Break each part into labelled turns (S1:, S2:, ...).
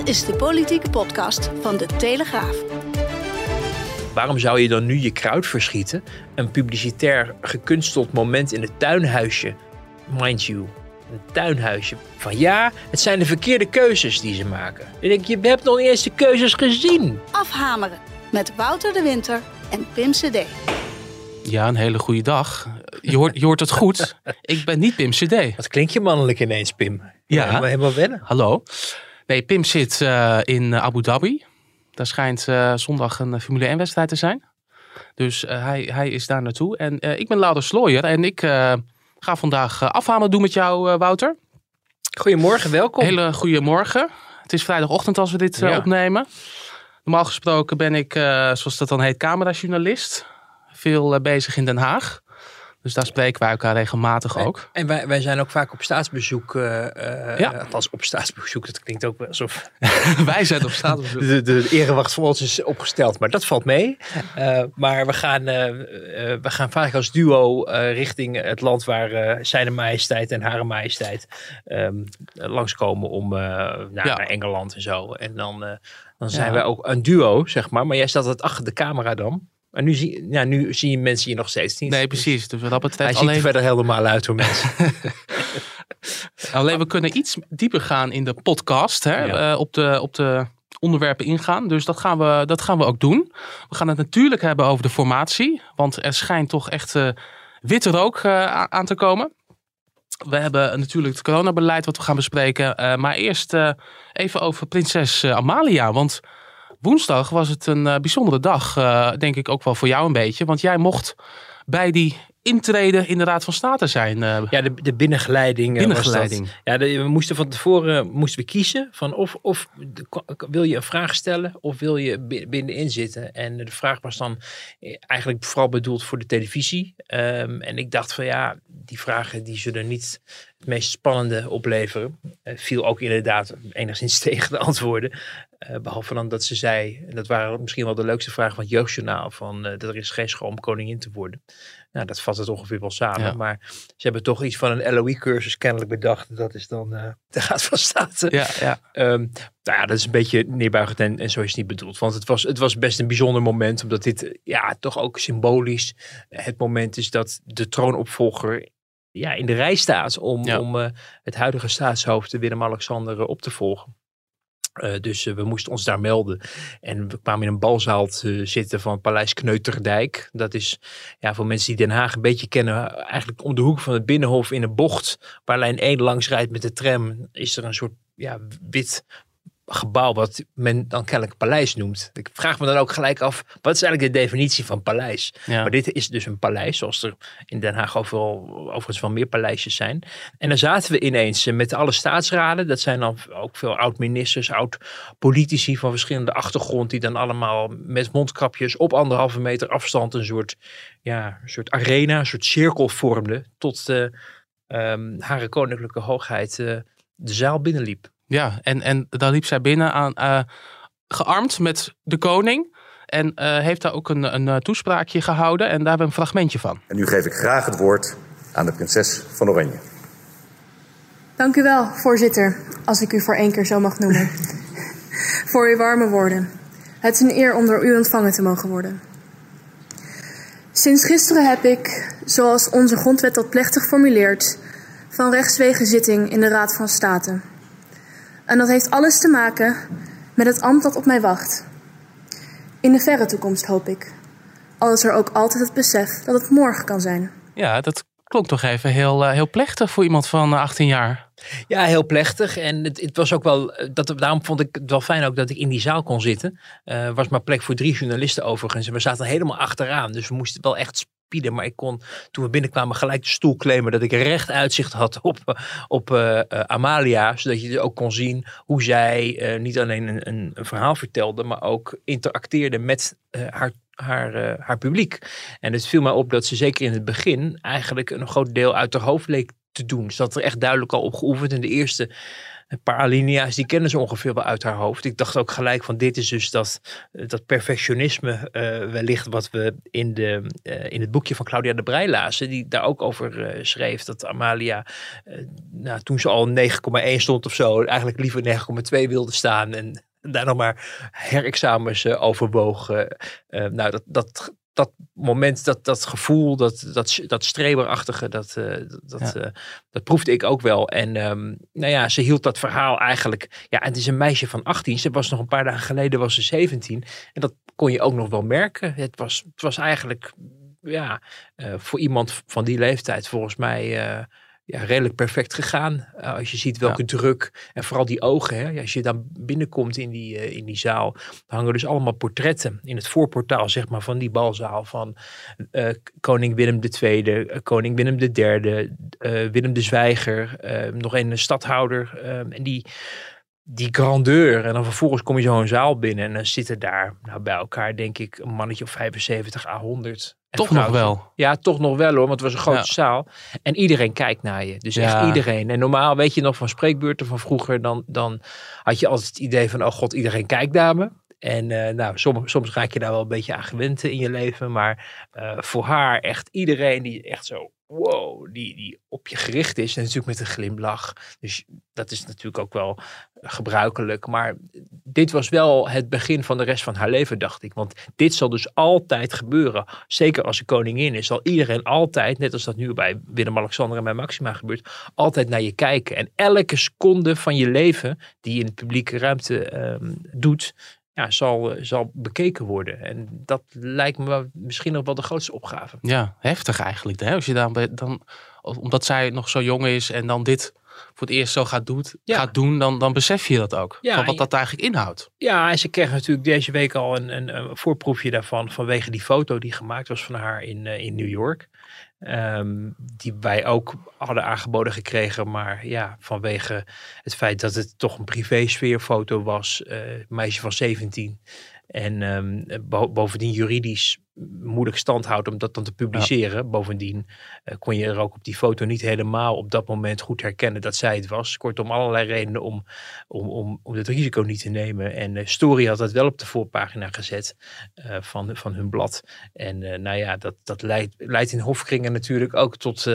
S1: Dit is de politieke podcast van De Telegraaf.
S2: Waarom zou je dan nu je kruid verschieten? Een publicitair gekunsteld moment in het tuinhuisje. Mind you, een tuinhuisje. Van ja, het zijn de verkeerde keuzes die ze maken. Ik denk, je hebt nog niet eens de keuzes gezien.
S1: Afhameren met Wouter de Winter en Pim CD.
S3: Ja, een hele goede dag. Je hoort, je hoort het goed. Ik ben niet Pim CD.
S2: Wat klink je mannelijk ineens, Pim?
S3: Ja.
S2: Helemaal, helemaal wennen.
S3: Hallo. Nee, Pim zit eh, in Abu Dhabi. Daar schijnt eh, zondag een eh, Formule 1 wedstrijd te zijn. Dus eh, hij, hij is daar naartoe. En eh, ik ben Louder Slooyer. En ik eh, ga vandaag afhameren doen met jou, eh, Wouter.
S2: Goedemorgen, welkom.
S3: Hele goede morgen. Het is vrijdagochtend als we dit eh,
S2: Ja.
S3: opnemen. Normaal gesproken ben ik, eh, zoals dat dan heet, camerajournalist. Veel eh, bezig in Den Haag. Dus daar spreken wij elkaar regelmatig ook.
S2: En wij, wij zijn ook vaak op staatsbezoek. eh, eh,
S3: Ja.
S2: Althans, op staatsbezoek. Dat klinkt ook wel alsof
S3: wij zijn op staat.
S2: de, de erewacht voor ons is opgesteld. Maar dat valt mee. Eh, maar we gaan, we gaan vaak als duo richting het land waar zijn majesteit en hare majesteit ehm, langskomen om naar,
S3: Ja.
S2: naar Engeland en zo. En dan, dan zijn
S3: Ja.
S2: wij ook een duo, zeg maar. Maar jij staat altijd achter de camera dan. Maar nu, zie, ja, nu zien je mensen je nog steeds niet.
S3: Nee, precies. Dus wat dat
S2: Hij
S3: betreft
S2: ziet er
S3: alleen,
S2: verder heel normaal uit hoor mensen.
S3: alleen we kunnen iets dieper gaan in de podcast. Hè?
S2: Ja.
S3: eh, op, de, op de onderwerpen ingaan. Dus dat gaan, we, dat gaan we ook doen. We gaan het natuurlijk hebben over de formatie. Want er schijnt toch echt eh, witte rook eh, aan te komen. We hebben natuurlijk het coronabeleid wat we gaan bespreken. Maar eerst even over prinses Amalia. Want woensdag was het een eh, bijzondere dag. eh, denk ik ook wel voor jou een beetje. Want jij mocht bij die intrede in de Raad van State zijn. eh,
S2: Ja, de, de binnengeleiding. was
S3: binnengeleiding.
S2: Ja, de- we moesten van tevoren moesten we kiezen van of, of de- wil je een vraag stellen of wil je bi- binnenin zitten. En de vraag was dan eigenlijk vooral bedoeld voor de televisie. Ehm, en ik dacht van ja, die vragen die zullen niet het meest spannende opleveren. Viel ook inderdaad enigszins tegen de antwoorden. Eh, behalve dan dat ze zei, en dat waren misschien wel de leukste vragen van het jeugdjournaal, van eh, dat er is geen school om koningin te worden. Nou, dat vat het ongeveer wel samen.
S3: Ja.
S2: Maar ze hebben toch iets van een LOE-cursus kennelijk bedacht. Dat is dan eh de Raad van State.
S3: Ja, ja.
S2: Ehm, nou ja, dat is een beetje neerbuigend en, en zo is het niet bedoeld. Want het was, het was best een bijzonder moment. Omdat dit ja, toch ook symbolisch het moment is dat de troonopvolger ja, in de rij staat. Om,
S3: Ja.
S2: om het huidige staatshoofd Willem-Alexander op te volgen. Eh, dus eh, we moesten ons daar melden. En we kwamen in een balzaal te zitten van Paleis Kneuterdijk. Dat is ja, voor mensen die Den Haag een beetje kennen, eigenlijk om de hoek van het Binnenhof in een bocht. Waar lijn 1 langs rijdt met de tram, is er een soort ja, wit gebouw wat men dan kennelijk paleis noemt. Ik vraag me dan ook gelijk af, wat is eigenlijk de definitie van paleis?
S3: ja.
S2: Maar dit is dus een paleis, zoals er in Den Haag overal overigens wel meer paleisjes zijn. En dan zaten we ineens eh, met alle staatsraden. Dat zijn dan ook veel oud-ministers, oud-politici van verschillende achtergrond. Die dan allemaal met mondkapjes op anderhalve meter afstand een soort, ja, een soort arena, een soort cirkel vormden. Tot de, ehm Hare Koninklijke Hoogheid eh, de zaal binnenliep.
S3: Ja, en, en daar liep zij binnen aan, eh, gearmd met de koning. En eh, heeft daar ook een, een eh, toespraakje gehouden. En daar hebben we een fragmentje van.
S4: En nu geef ik graag het woord aan de prinses van Oranje.
S5: Dank u wel, voorzitter, als ik u voor één keer zo mag noemen. voor uw warme woorden. Het is een eer om door u ontvangen te mogen worden. Sinds gisteren heb ik, zoals onze grondwet dat plechtig formuleert, van rechtswege zitting in de Raad van State. En dat heeft alles te maken met het ambt dat op mij wacht. In de verre toekomst hoop ik. Al is er ook altijd het besef dat het morgen kan zijn.
S3: Ja, dat klonk toch even heel, eh, heel plechtig voor iemand van eh, 18 jaar.
S2: Ja, heel plechtig. En het, het was ook wel, eh, dat, daarom vond ik het wel fijn ook dat ik in die zaal kon zitten. Er was maar plek voor drie journalisten overigens. En we zaten helemaal achteraan. Dus we moesten wel echt maar ik kon toen we binnenkwamen gelijk de stoel claimen dat ik recht uitzicht had op, op uh, Amalia. Zodat je dus ook kon zien hoe zij niet alleen een, een, een, verhaal vertelde, maar ook interacteerde met haar haar, haar publiek. En het viel mij op dat ze zeker in het begin eigenlijk een groot deel uit haar hoofd leek te doen. Ze had er echt duidelijk al op geoefend. En de eerste paar alinea's, die kennen ze ongeveer wel uit haar hoofd. Ik dacht ook gelijk van dit is dus dat, dat perfectionisme uh, wellicht wat we in, de, uh, in het boekje van Claudia de Breij lazen. Die daar ook over schreef dat Amalia, nou, toen ze al 9,1 stond of zo, eigenlijk liever 9,2 wilde staan. En daar nog maar herexamens overwoog. nou, dat, dat, dat moment, dat, dat gevoel, dat, dat, dat streberachtige, dat, uh, dat, uh, dat proefde ik ook wel. En um, nou ja, ze hield dat verhaal eigenlijk. Ja, het is een meisje van 18. Ze was nog een paar dagen geleden was ze 17. En dat kon je ook nog wel merken. Het was, het was eigenlijk ja, uh, voor iemand van die leeftijd volgens mij ja, redelijk perfect gegaan. Uh, als je ziet welke druk en vooral die ogen. Hè, als je dan binnenkomt in die, uh, in die zaal, hangen dus allemaal portretten in het voorportaal zeg maar, van die balzaal van uh, koning Willem II, koning Willem III, Willem de Zwijger, nog een stadhouder. en die, die grandeur. En dan vervolgens kom je zo een zaal binnen en dan zitten daar nou, bij elkaar denk ik een mannetje of 75 à 100
S3: toch nog wel.
S2: Ja, toch nog wel hoor, want het was een grote zaal. En iedereen kijkt naar je. Dus echt iedereen. En normaal weet je nog van spreekbeurten van vroeger, dan, dan had je altijd het idee van, oh god, iedereen kijkt naar me. En uh, nou, soms, soms raak je daar wel een beetje aan gewend in je leven. Maar uh, voor haar echt iedereen die echt zo wow, die, die op je gericht is. En natuurlijk met een glimlach. Dus dat is natuurlijk ook wel gebruikelijk. Maar dit was wel het begin van de rest van haar leven, dacht ik. Want dit zal dus altijd gebeuren. Zeker als ze koningin is, zal iedereen altijd, net als dat nu bij Willem-Alexander en bij Maxima gebeurt, altijd naar je kijken. En elke seconde van je leven die je in de publieke ruimte um, doet, ja, zal, eh, zal bekeken worden. En dat lijkt me misschien nog wel de grootste opgave.
S3: Ja, heftig eigenlijk. Hè? Als je dan, dan, omdat zij nog zo jong is en dan dit voor het eerst zo gaat, doet, gaat doen, dan, dan besef je dat ook. Ja, van wat dat eigenlijk inhoudt.
S2: Ja, en ze kreeg natuurlijk deze week al een, een, een, voorproefje daarvan vanwege die foto die gemaakt was van haar in, uh, in New York. Um, die wij ook hadden aangeboden gekregen. Maar ja, vanwege het feit dat het toch een privé-sfeerfoto was. Uh, meisje van 17. En um, bovendien juridisch moeilijk stand houdt om dat dan te publiceren. Bovendien uh, kon je er ook op die foto niet helemaal op dat moment goed herkennen dat zij het was. Kortom, allerlei redenen om, om, om, om het risico niet te nemen. En uh, Story had dat wel op de voorpagina gezet uh, van, van hun blad. En nou ja, dat, dat leidt, leidt in hofkringen natuurlijk ook tot,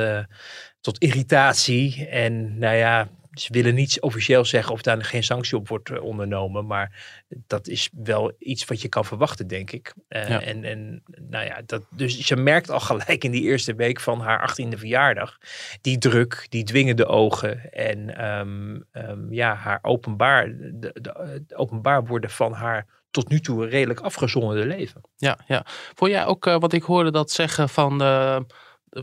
S2: tot irritatie. En nou ja, ze willen niets officieel zeggen of daar geen sanctie op wordt eh, ondernomen. Maar dat is wel iets wat je kan verwachten, denk ik. Uh, en, en nou ja, dat, dus je merkt al gelijk in die eerste week van haar 18e verjaardag. Die druk, die dwingende ogen. En um, um, ja, haar openbaar, de, de, de, openbaar worden van haar tot nu toe redelijk afgezonderde leven.
S3: Ja, ja. Vond jij ook uh, wat ik hoorde dat zeggen van er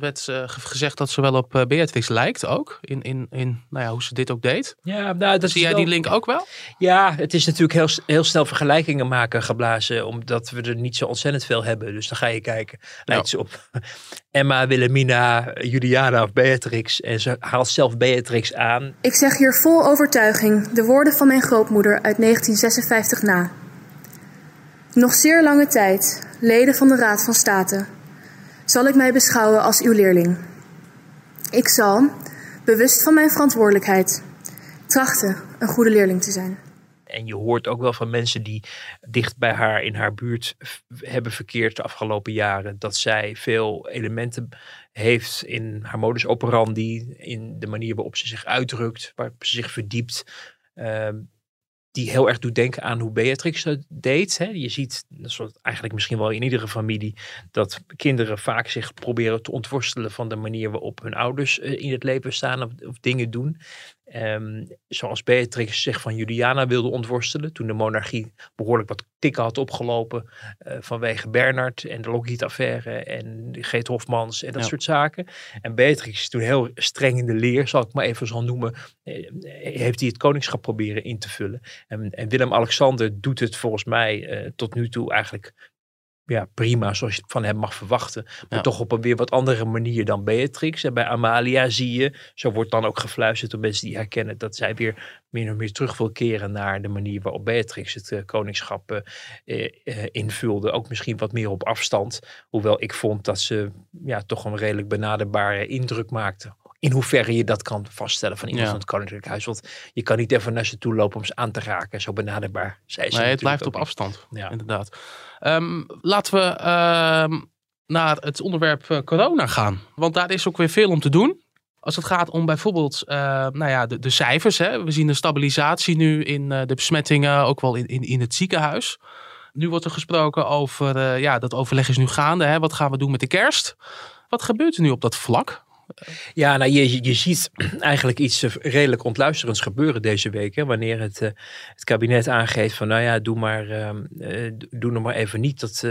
S3: werd uh, gezegd dat ze wel op uh, Beatrix lijkt ook. In, in, in nou ja, hoe ze dit ook deed.
S2: Ja, nou, dat
S3: Zie jij die link ook wel?
S2: Ja, het is natuurlijk heel, heel snel vergelijkingen maken geblazen. Omdat we er niet zo ontzettend veel hebben. Dus dan ga je kijken. Lijkt ze op Emma, Wilhelmina, Juliana of Beatrix. En ze haalt zelf Beatrix aan.
S5: Ik zeg hier vol overtuiging de woorden van mijn grootmoeder uit 1956 na. Nog zeer lange tijd, leden van de Raad van State zal ik mij beschouwen als uw leerling. Ik zal, bewust van mijn verantwoordelijkheid, trachten een goede leerling te zijn.
S2: En je hoort ook wel van mensen die dicht bij haar in haar buurt hebben verkeerd de afgelopen jaren. Dat zij veel elementen heeft in haar modus operandi. In de manier waarop ze zich uitdrukt, waarop ze zich verdiept. Ehm, die heel erg doet denken aan hoe Beatrix dat deed. Hè. Je ziet, dat eigenlijk misschien wel in iedere familie, dat kinderen vaak zich proberen te ontworstelen van de manier waarop hun ouders eh, in het leven staan of dingen doen. Um, zoals Beatrix zich van Juliana wilde ontworstelen. Toen de monarchie behoorlijk wat tikken had opgelopen. Uh, vanwege Bernard en de Lockheed-affaire. En Geet Hofmans en dat soort zaken. En Beatrix toen heel streng in de leer, zal ik maar even zo noemen. Uh, heeft hij het koningschap proberen in te vullen. En, en Willem-Alexander doet het volgens mij uh, tot nu toe eigenlijk ja, prima, zoals je het van hem mag verwachten. Maar
S3: Ja.
S2: toch op een weer wat andere manier dan Beatrix. En bij Amalia zie je, zo wordt dan ook gefluisterd door mensen die herkennen dat zij weer meer of meer terug wil keren naar de manier waarop Beatrix het eh, koningschap eh, eh, invulde. Ook misschien wat meer op afstand. Hoewel ik vond dat ze ja, toch een redelijk benaderbare indruk maakte. In hoeverre je dat kan vaststellen van iemand
S3: Ja.
S2: van het Koninklijk Huis. Want je kan niet even naar ze toe lopen om ze aan te raken. Zo benaderbaar zij ze
S3: Nee, het blijft op
S2: niet.
S3: afstand.
S2: Ja.
S3: Inderdaad. Ehm, laten we ehm, naar het onderwerp eh, corona gaan. Want daar is ook weer veel om te doen. Als het gaat om bijvoorbeeld eh, nou ja, de, de cijfers. Hè. We zien een stabilisatie nu in eh, de besmettingen, ook wel in, in, in het ziekenhuis. Nu wordt er gesproken over, ja, dat overleg is nu gaande. Hè. Wat gaan we doen met de kerst? Wat gebeurt er nu op dat vlak?
S2: Ja, nou, je, je- ziet eigenlijk iets eh, redelijk ontluisterends gebeuren deze week. Hè, wanneer het, eh, het kabinet aangeeft van, nou ja, doe, maar, eh, doe nog maar even niet dat,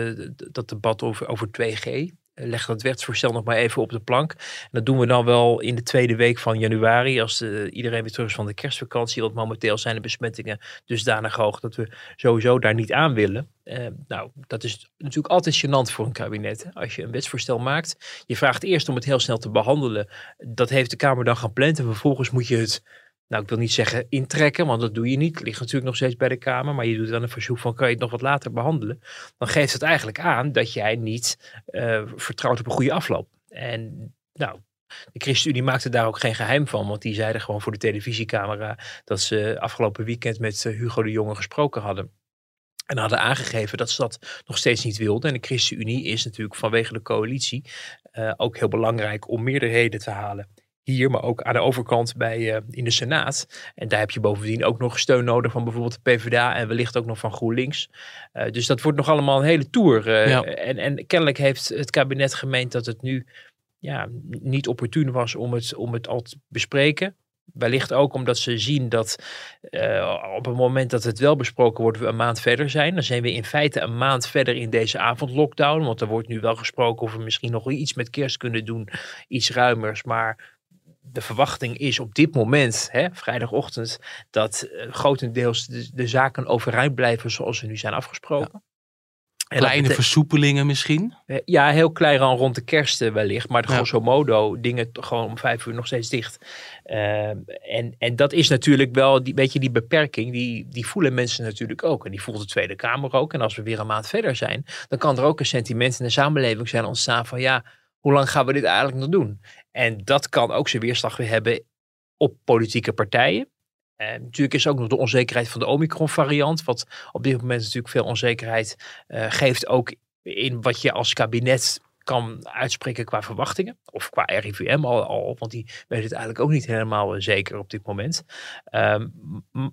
S2: dat debat over, over 2G. Leg dat wetsvoorstel nog maar even op de plank. Dat doen we dan wel in de tweede week van januari, als eh, iedereen weer terug is van de kerstvakantie. Want momenteel zijn de besmettingen dusdanig hoog dat we sowieso daar niet aan willen. Eh, nou, dat is natuurlijk altijd gênant voor een kabinet. Als je een wetsvoorstel maakt, je vraagt eerst om het heel snel te behandelen. Dat heeft de Kamer dan gepland. En vervolgens moet je het, nou ik wil niet zeggen intrekken, want dat doe je niet. Het ligt natuurlijk nog steeds bij de Kamer. Maar je doet dan een verzoek van, kan je het nog wat later behandelen? Dan geeft het eigenlijk aan dat jij niet eh, vertrouwt op een goede afloop. En nou, de ChristenUnie maakte daar ook geen geheim van. Want die zeiden gewoon voor de televisiecamera dat ze afgelopen weekend met eh, Hugo de Jonge gesproken hadden. En hadden aangegeven dat ze dat nog steeds niet wilden. En de ChristenUnie is natuurlijk vanwege de coalitie eh, ook heel belangrijk om meerderheden te halen. Hier, maar ook aan de overkant bij, eh, in de Senaat. En daar heb je bovendien ook nog steun nodig van bijvoorbeeld de PvdA en wellicht ook nog van GroenLinks. Eh, dus dat wordt nog allemaal een hele tour. eh,
S3: Ja.
S2: en, en kennelijk heeft het kabinet gemeend dat het nu ja, niet opportun was om het, om het al te bespreken. Wellicht ook omdat ze zien dat op het moment dat het wel besproken wordt, we een maand verder zijn. Dan zijn we in feite een maand verder in deze avondlockdown. Want er wordt nu wel gesproken of we misschien nog iets met kerst kunnen doen. Iets ruimers. Maar de verwachting is op dit moment, hè, vrijdagochtend, dat eh, grotendeels de, de zaken overeind blijven zoals ze nu zijn afgesproken. En dat
S3: Kleine versoepelingen misschien?
S2: eh, Ja, heel klein rond de kerst eh, wellicht. Maar
S3: Ja.
S2: grosso modo dingen gewoon om vijf uur nog steeds dicht. Ehm, en, en dat is natuurlijk wel, die, weet je, die beperking, die, die voelen mensen natuurlijk ook. En die voelt de Tweede Kamer ook. En als we weer een maand verder zijn, dan kan er ook een sentiment in de samenleving zijn ontstaan van ja, hoe lang gaan we dit eigenlijk nog doen? En dat kan ook zijn weerslag weer hebben op politieke partijen. En natuurlijk is ook nog de onzekerheid van de Omicron variant. Wat op dit moment natuurlijk veel onzekerheid eh, geeft ook in wat je als kabinet kan uitspreken qua verwachtingen. Of qua RIVM al, al want die weet het eigenlijk ook niet helemaal eh, zeker op dit moment. Ehm,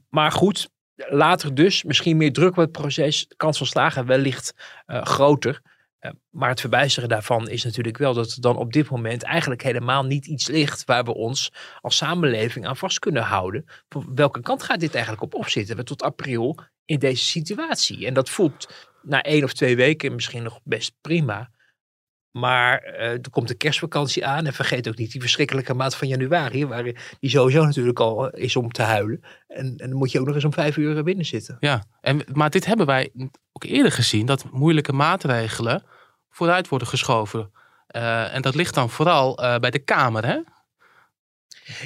S2: maar goed, later dus misschien meer druk op het proces. Kans van slagen wellicht eh, groter. Eh, maar het verbijsteren daarvan is natuurlijk wel dat er dan op dit moment eigenlijk helemaal niet iets ligt waar we ons als samenleving aan vast kunnen houden. Welke kant gaat dit eigenlijk op opzitten? We tot april in deze situatie. En dat voelt na één of twee weken misschien nog best prima. Maar eh, er komt de kerstvakantie aan. En vergeet ook niet die verschrikkelijke maand van januari. Waar die sowieso natuurlijk al is om te huilen. En, en dan moet je ook nog eens om vijf uur binnen zitten.
S3: Ja, en, maar dit hebben wij ook eerder gezien, dat moeilijke maatregelen vooruit worden geschoven. Eh, en dat ligt dan vooral eh, bij de Kamer, hè?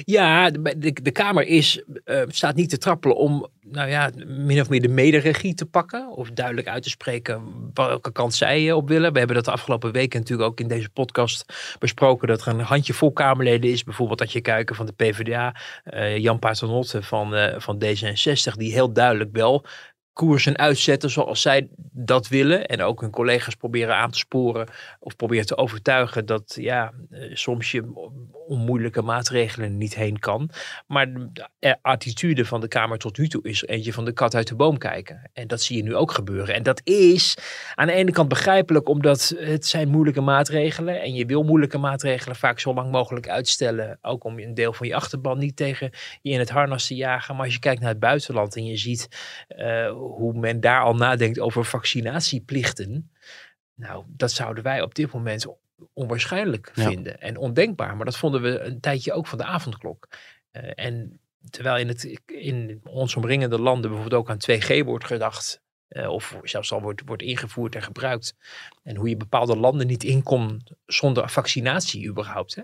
S2: Ja, de, de, Kamer is, eh, staat niet te trappelen om nou ja, min of meer de mederegie te pakken. Of duidelijk uit te spreken welke kant zij eh, op willen. We hebben dat de afgelopen weken natuurlijk ook in deze podcast besproken. Dat er een handjevol Kamerleden is. Bijvoorbeeld dat je kijken van de PvdA. eh, Jan Paternotte van, eh, van D66. Die heel duidelijk wel koersen uitzetten zoals zij dat willen. En ook hun collega's proberen aan te sporen of proberen te overtuigen dat ja, eh, soms je om moeilijke maatregelen niet heen kan. Maar de attitude van de Kamer tot nu toe is eentje van de kat uit de boom kijken. En dat zie je nu ook gebeuren. En dat is aan de ene kant begrijpelijk, omdat het zijn moeilijke maatregelen. En je wil moeilijke maatregelen vaak zo lang mogelijk uitstellen. Ook om een deel van je achterban niet tegen je in het harnas te jagen. Maar als je kijkt naar het buitenland en je ziet eh, hoe men daar al nadenkt over vaccinatieplichten. Nou, dat zouden wij op dit moment onwaarschijnlijk
S3: Ja.
S2: vinden en ondenkbaar. Maar dat vonden we een tijdje ook van de avondklok. Eh, en terwijl in, het, in ons omringende landen bijvoorbeeld ook aan 2G wordt gedacht. eh, of zelfs al wordt, wordt ingevoerd en gebruikt. En hoe je bepaalde landen niet inkomt zonder vaccinatie überhaupt. Hè?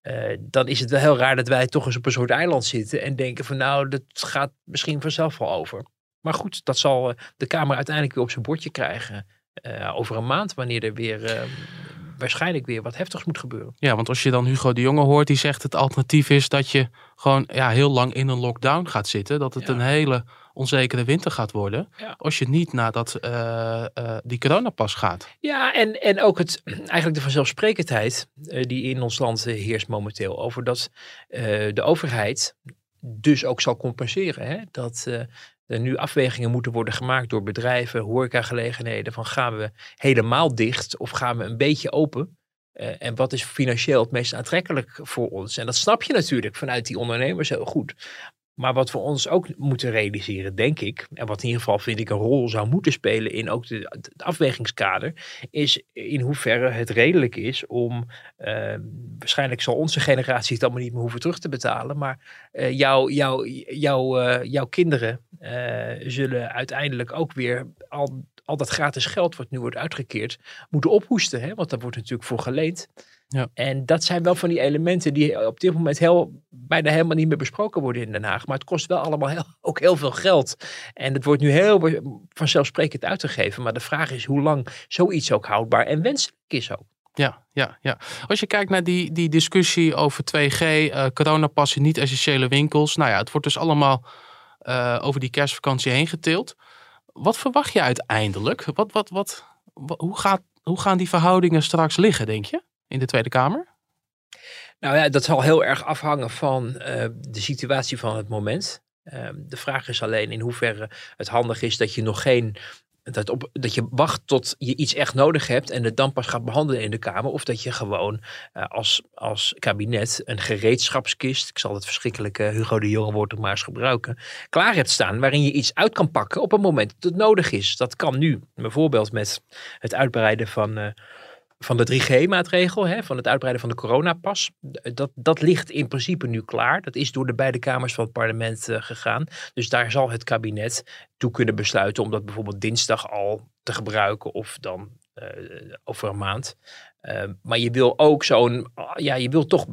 S2: Eh, dan is het wel heel raar dat wij toch eens op een soort eiland zitten en denken van nou, dat gaat misschien vanzelf wel over. Maar goed, dat zal eh, de Kamer uiteindelijk weer op zijn bordje krijgen eh, over een maand, wanneer er weer eh, waarschijnlijk weer wat heftigs moet gebeuren.
S3: Ja, want als je dan Hugo de Jonge hoort, die zegt het alternatief is dat je gewoon ja, heel lang in een lockdown gaat zitten. Dat het
S2: Ja.
S3: een hele onzekere winter gaat worden.
S2: Ja.
S3: Als je niet naar dat, eh, eh, die coronapas gaat.
S2: Ja, en, en ook het, eigenlijk de vanzelfsprekendheid die in ons land heerst momenteel. Over dat de overheid dus ook zal compenseren. Hè? Dat er nu afwegingen moeten worden gemaakt door bedrijven, horecagelegenheden. Van gaan we helemaal dicht of gaan we een beetje open? Eh, en wat is financieel het meest aantrekkelijk voor ons? En dat snap je natuurlijk vanuit die ondernemers heel goed. Maar wat we ons ook moeten realiseren, denk ik, en wat in ieder geval vind ik een rol zou moeten spelen in ook het afwegingskader, is in hoeverre het redelijk is om, eh, waarschijnlijk zal onze generatie het allemaal niet meer hoeven terug te betalen, maar jouw jouw jouw eh, jouw kinderen eh, zullen uiteindelijk ook weer al, al dat gratis geld wat nu wordt uitgekeerd, moeten ophoesten, hè? want daar wordt natuurlijk voor geleend.
S3: Ja.
S2: En dat zijn wel van die elementen die op dit moment heel, bijna helemaal niet meer besproken worden in Den Haag. Maar het kost wel allemaal heel, ook heel veel geld. En het wordt nu heel vanzelfsprekend uitgegeven. Maar de vraag is hoe lang zoiets ook houdbaar en wenselijk is ook.
S3: Ja, ja, ja. Als je kijkt naar die, die discussie over 2G, eh coronapassen, niet-essentiële winkels. Nou ja, het wordt dus allemaal eh, over die kerstvakantie heen getild. Wat verwacht je uiteindelijk? Wat, wat, wat, wa- hoe, gaat, hoe gaan die verhoudingen straks liggen, denk je, in de Tweede Kamer?
S2: Nou ja, dat zal heel erg afhangen van eh, de situatie van het moment. Ehm, de vraag is alleen in hoeverre het handig is dat je nog geen. Dat, op, dat je wacht tot je iets echt nodig hebt en het dan pas gaat behandelen in de Kamer. Of dat je gewoon eh, als, als kabinet een gereedschapskist, ik zal het verschrikkelijke Hugo de Jonge woord maar eens gebruiken, klaar hebt staan. Waarin je iets uit kan pakken op het moment dat het nodig is. Dat kan nu bijvoorbeeld met het uitbreiden van, eh, van de 3G-maatregel, hè, van het uitbreiden van de coronapas. Dat, dat ligt in principe nu klaar. Dat is door de beide kamers van het parlement eh, gegaan. Dus daar zal het kabinet toe kunnen besluiten om dat bijvoorbeeld dinsdag al te gebruiken of dan eh, over een maand. Eh, maar je wil ook zo'n, ja, je wil toch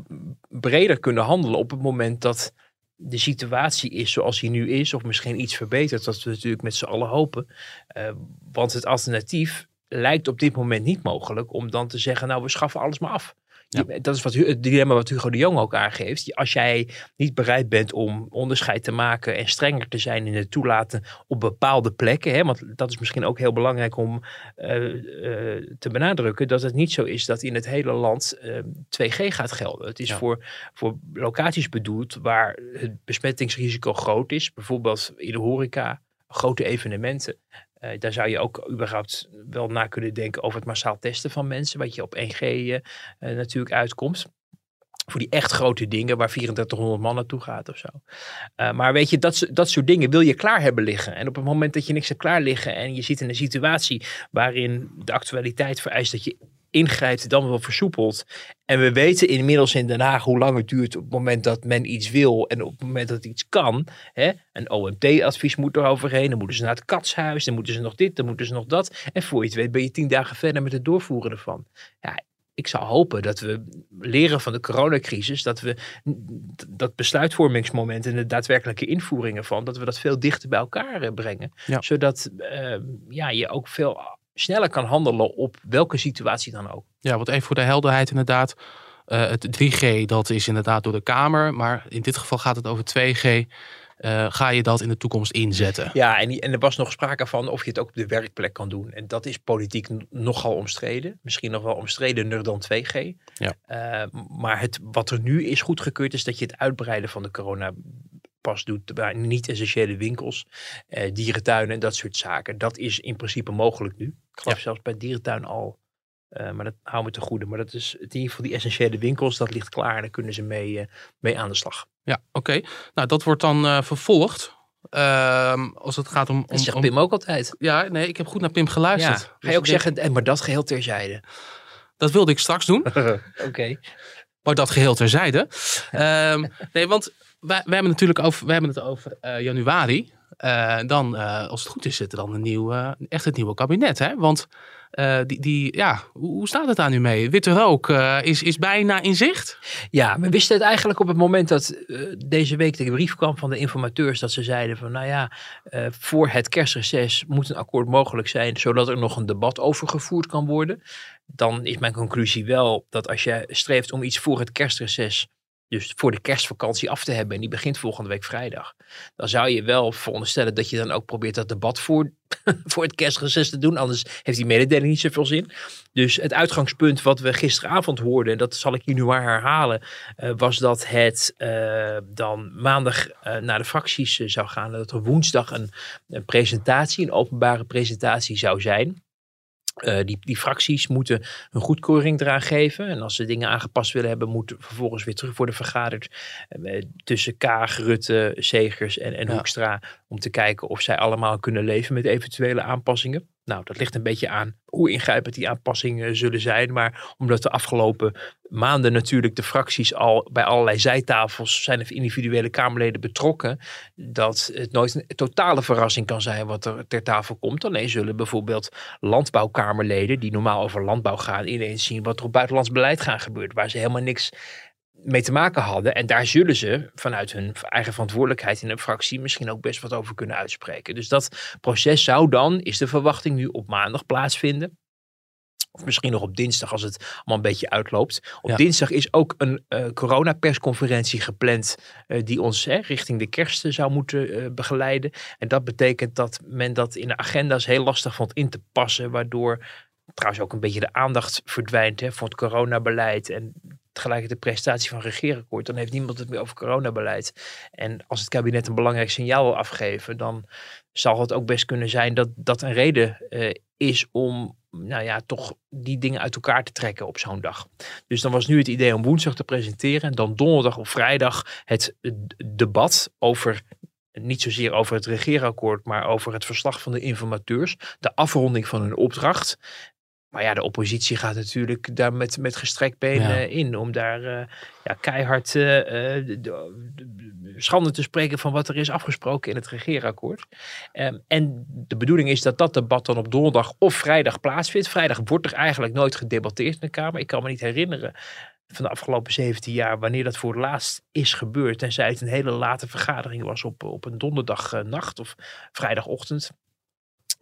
S2: breder kunnen handelen op het moment dat de situatie is zoals die nu is, of misschien iets verbeterd, dat we natuurlijk met z'n allen hopen. Eh, want het alternatief lijkt op dit moment niet mogelijk om dan te zeggen, nou we schaffen alles maar af.
S3: Ja.
S2: Dat is wat, het dilemma wat Hugo de Jong ook aangeeft. Als jij niet bereid bent om onderscheid te maken en strenger te zijn in het toelaten op bepaalde plekken. Hè, want dat is misschien ook heel belangrijk om eh, eh, te benadrukken. Dat het niet zo is dat in het hele land eh, 2G gaat gelden. Het is
S3: Ja.
S2: voor, voor locaties bedoeld waar het besmettingsrisico groot is. Bijvoorbeeld in de horeca, grote evenementen. Eh, daar zou je ook überhaupt wel na kunnen denken over het massaal testen van mensen. Wat je op 1G eh, eh, natuurlijk uitkomt. Voor die echt grote dingen waar 3400 man naartoe gaat of zo. Maar weet je, dat, dat soort dingen wil je klaar hebben liggen. En op het moment dat je niks hebt klaar liggen en je zit in een situatie waarin de actualiteit vereist dat je ingrijpt, dan wel versoepelt. En we weten inmiddels in Den Haag hoe lang het duurt op het moment dat men iets wil en op het moment dat iets kan. Hè? Een OMT-advies moet er overheen, dan moeten ze naar het katshuis, dan moeten ze nog dit, dan moeten ze nog dat. En voor je het weet ben je tien dagen verder met het doorvoeren ervan. Ja, ik zou hopen dat we leren van de coronacrisis, dat we dat besluitvormingsmoment en de daadwerkelijke invoeringen van, dat we dat veel dichter bij elkaar eh, brengen.
S3: Ja.
S2: Zodat eh, ja, je ook veel sneller kan handelen op welke situatie dan ook.
S3: Ja, want even voor de helderheid inderdaad. eh, het 3G, dat is inderdaad door de Kamer. Maar in dit geval gaat het over 2G. Eh, ga je dat in de toekomst inzetten?
S2: Ja, en, en er was nog sprake van of je het ook op de werkplek kan doen. En dat is politiek nogal omstreden. Misschien nog wel omstredener dan 2G.
S3: Ja.
S2: Eh, maar het, wat er nu is goedgekeurd is dat je het uitbreiden van de corona pas doet bij niet-essentiële winkels, eh, dierentuinen en dat soort zaken. Dat is in principe mogelijk nu. Ik geloof zelfs bij dierentuin al. Eh, maar dat houden we te goede. Maar dat is in ieder geval die essentiële winkels, dat ligt klaar en daar kunnen ze mee, eh, mee aan de slag.
S3: Ja, oké. Nou, dat wordt dan eh, vervolgd. Ehm, als het gaat om... om,
S2: Dat zegt Pim ook altijd.
S3: Ja, nee, ik heb goed naar Pim
S2: Ja,
S3: geluisterd.
S2: ga
S3: Dus
S2: je ook
S3: denk,
S2: zeggen, eh, maar dat geheel terzijde.
S3: Dat wilde ik straks doen.
S2: Oké.
S3: Maar dat geheel terzijde. Ehm, nee, want we hebben natuurlijk over, we hebben het over uh, januari. Uh, dan, uh, als het goed is, zit er dan een nieuw, echt het nieuwe kabinet. Hè? Want die, die, ja, hoe staat het daar nu mee? Witte rook is, is bijna in zicht?
S2: Ja, we wisten het eigenlijk op het moment dat deze week de brief kwam van de informateurs. Dat ze zeiden van nou ja, voor het kerstreces moet een akkoord mogelijk zijn. Zodat er nog een debat over gevoerd kan worden. Dan is mijn conclusie wel dat als je streeft om iets voor het kerstreces dus voor de kerstvakantie af te hebben. En die begint volgende week vrijdag. Dan zou je wel veronderstellen dat je dan ook probeert dat debat voor, voor het kerstreces te doen. Anders heeft die mededeling niet zoveel zin. Dus het uitgangspunt wat we gisteravond hoorden, en dat zal ik hier nu maar herhalen, uh, was dat het uh, dan maandag uh, naar de fracties zou gaan. Dat er woensdag een, een presentatie, een openbare presentatie zou zijn. Uh, die, die fracties moeten een goedkeuring eraan geven. En als ze dingen aangepast willen hebben, moeten vervolgens weer terug worden vergaderd uh, tussen Kaag, Rutte, Segers en, en ja. Hoekstra. Om te kijken of zij allemaal kunnen leven met eventuele aanpassingen. Nou, dat ligt een beetje aan hoe ingrijpend die aanpassingen zullen zijn. Maar omdat de afgelopen maanden natuurlijk de fracties al bij allerlei zijtafels zijn of individuele Kamerleden betrokken. Dat het nooit een totale verrassing kan zijn wat er ter tafel komt. Alleen zullen bijvoorbeeld landbouwkamerleden die normaal over landbouw gaan ineens zien wat er op buitenlands beleid gaat gebeuren. Waar ze helemaal niks mee te maken hadden. En daar zullen ze vanuit hun eigen verantwoordelijkheid in een fractie misschien ook best wat over kunnen uitspreken. Dus dat proces zou dan, is de verwachting nu op maandag plaatsvinden. Of misschien nog op dinsdag als het allemaal een beetje uitloopt. Op ja. dinsdag is ook een uh, coronapersconferentie gepland. Uh, die ons hè, richting de kerst zou moeten uh, begeleiden. En dat betekent dat men dat in de agenda's heel lastig vond in te passen. Waardoor trouwens ook een beetje de aandacht verdwijnt hè, voor het coronabeleid. En tegelijk de prestatie van regeerakkoord, dan heeft niemand het meer over coronabeleid. En als het kabinet een belangrijk signaal wil afgeven, dan zal het ook best kunnen zijn dat dat een reden uh, is om nou ja, toch die dingen uit elkaar te trekken op zo'n dag. Dus dan was nu het idee om woensdag te presenteren en dan donderdag of vrijdag het debat over niet zozeer over het regeerakkoord, maar over het verslag van de informateurs, de afronding van hun opdracht. Maar ja, de oppositie gaat natuurlijk daar met, met gestrekt been ja. in. Om daar uh, ja, keihard uh, de, de, schande te spreken van wat er is afgesproken in het regeerakkoord. Um, en de bedoeling is dat dat debat dan op donderdag of vrijdag plaatsvindt. Vrijdag wordt er eigenlijk nooit gedebatteerd in de Kamer. Ik kan me niet herinneren van de afgelopen 17 jaar wanneer dat voor het laatst is gebeurd. Tenzij het een hele late vergadering was op, op een donderdagnacht of vrijdagochtend.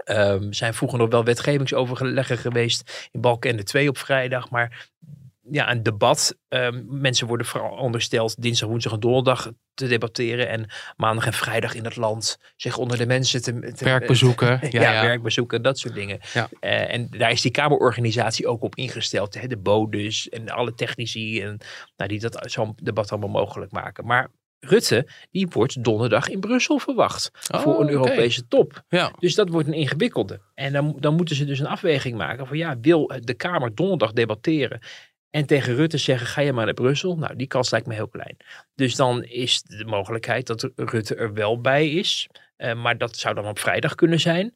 S2: Um, zijn vroeger nog wel wetgevingsoverleggen geweest in Balkenende 2 op vrijdag. Maar ja, een debat. Um, mensen worden verondersteld dinsdag, woensdag en donderdag te debatteren. En maandag en vrijdag in het land zich onder de mensen te... te
S3: werkbezoeken.
S2: ja, ja, ja, werkbezoeken, dat soort dingen. Ja. Uh, en daar is die Kamerorganisatie ook op ingesteld. Hè, de bodes en alle technici en, nou, die dat zo'n debat allemaal mogelijk maken. Maar Rutte, die wordt donderdag in Brussel verwacht. Oh, voor een Europese okay. top.
S3: Ja.
S2: Dus dat wordt een ingewikkelde. En dan, dan moeten ze dus een afweging maken van ja, wil de Kamer donderdag debatteren en tegen Rutte zeggen, ga je maar naar Brussel. Nou, die kans lijkt me heel klein. Dus dan is de mogelijkheid dat Rutte er wel bij is. Uh, maar dat zou dan op vrijdag kunnen zijn.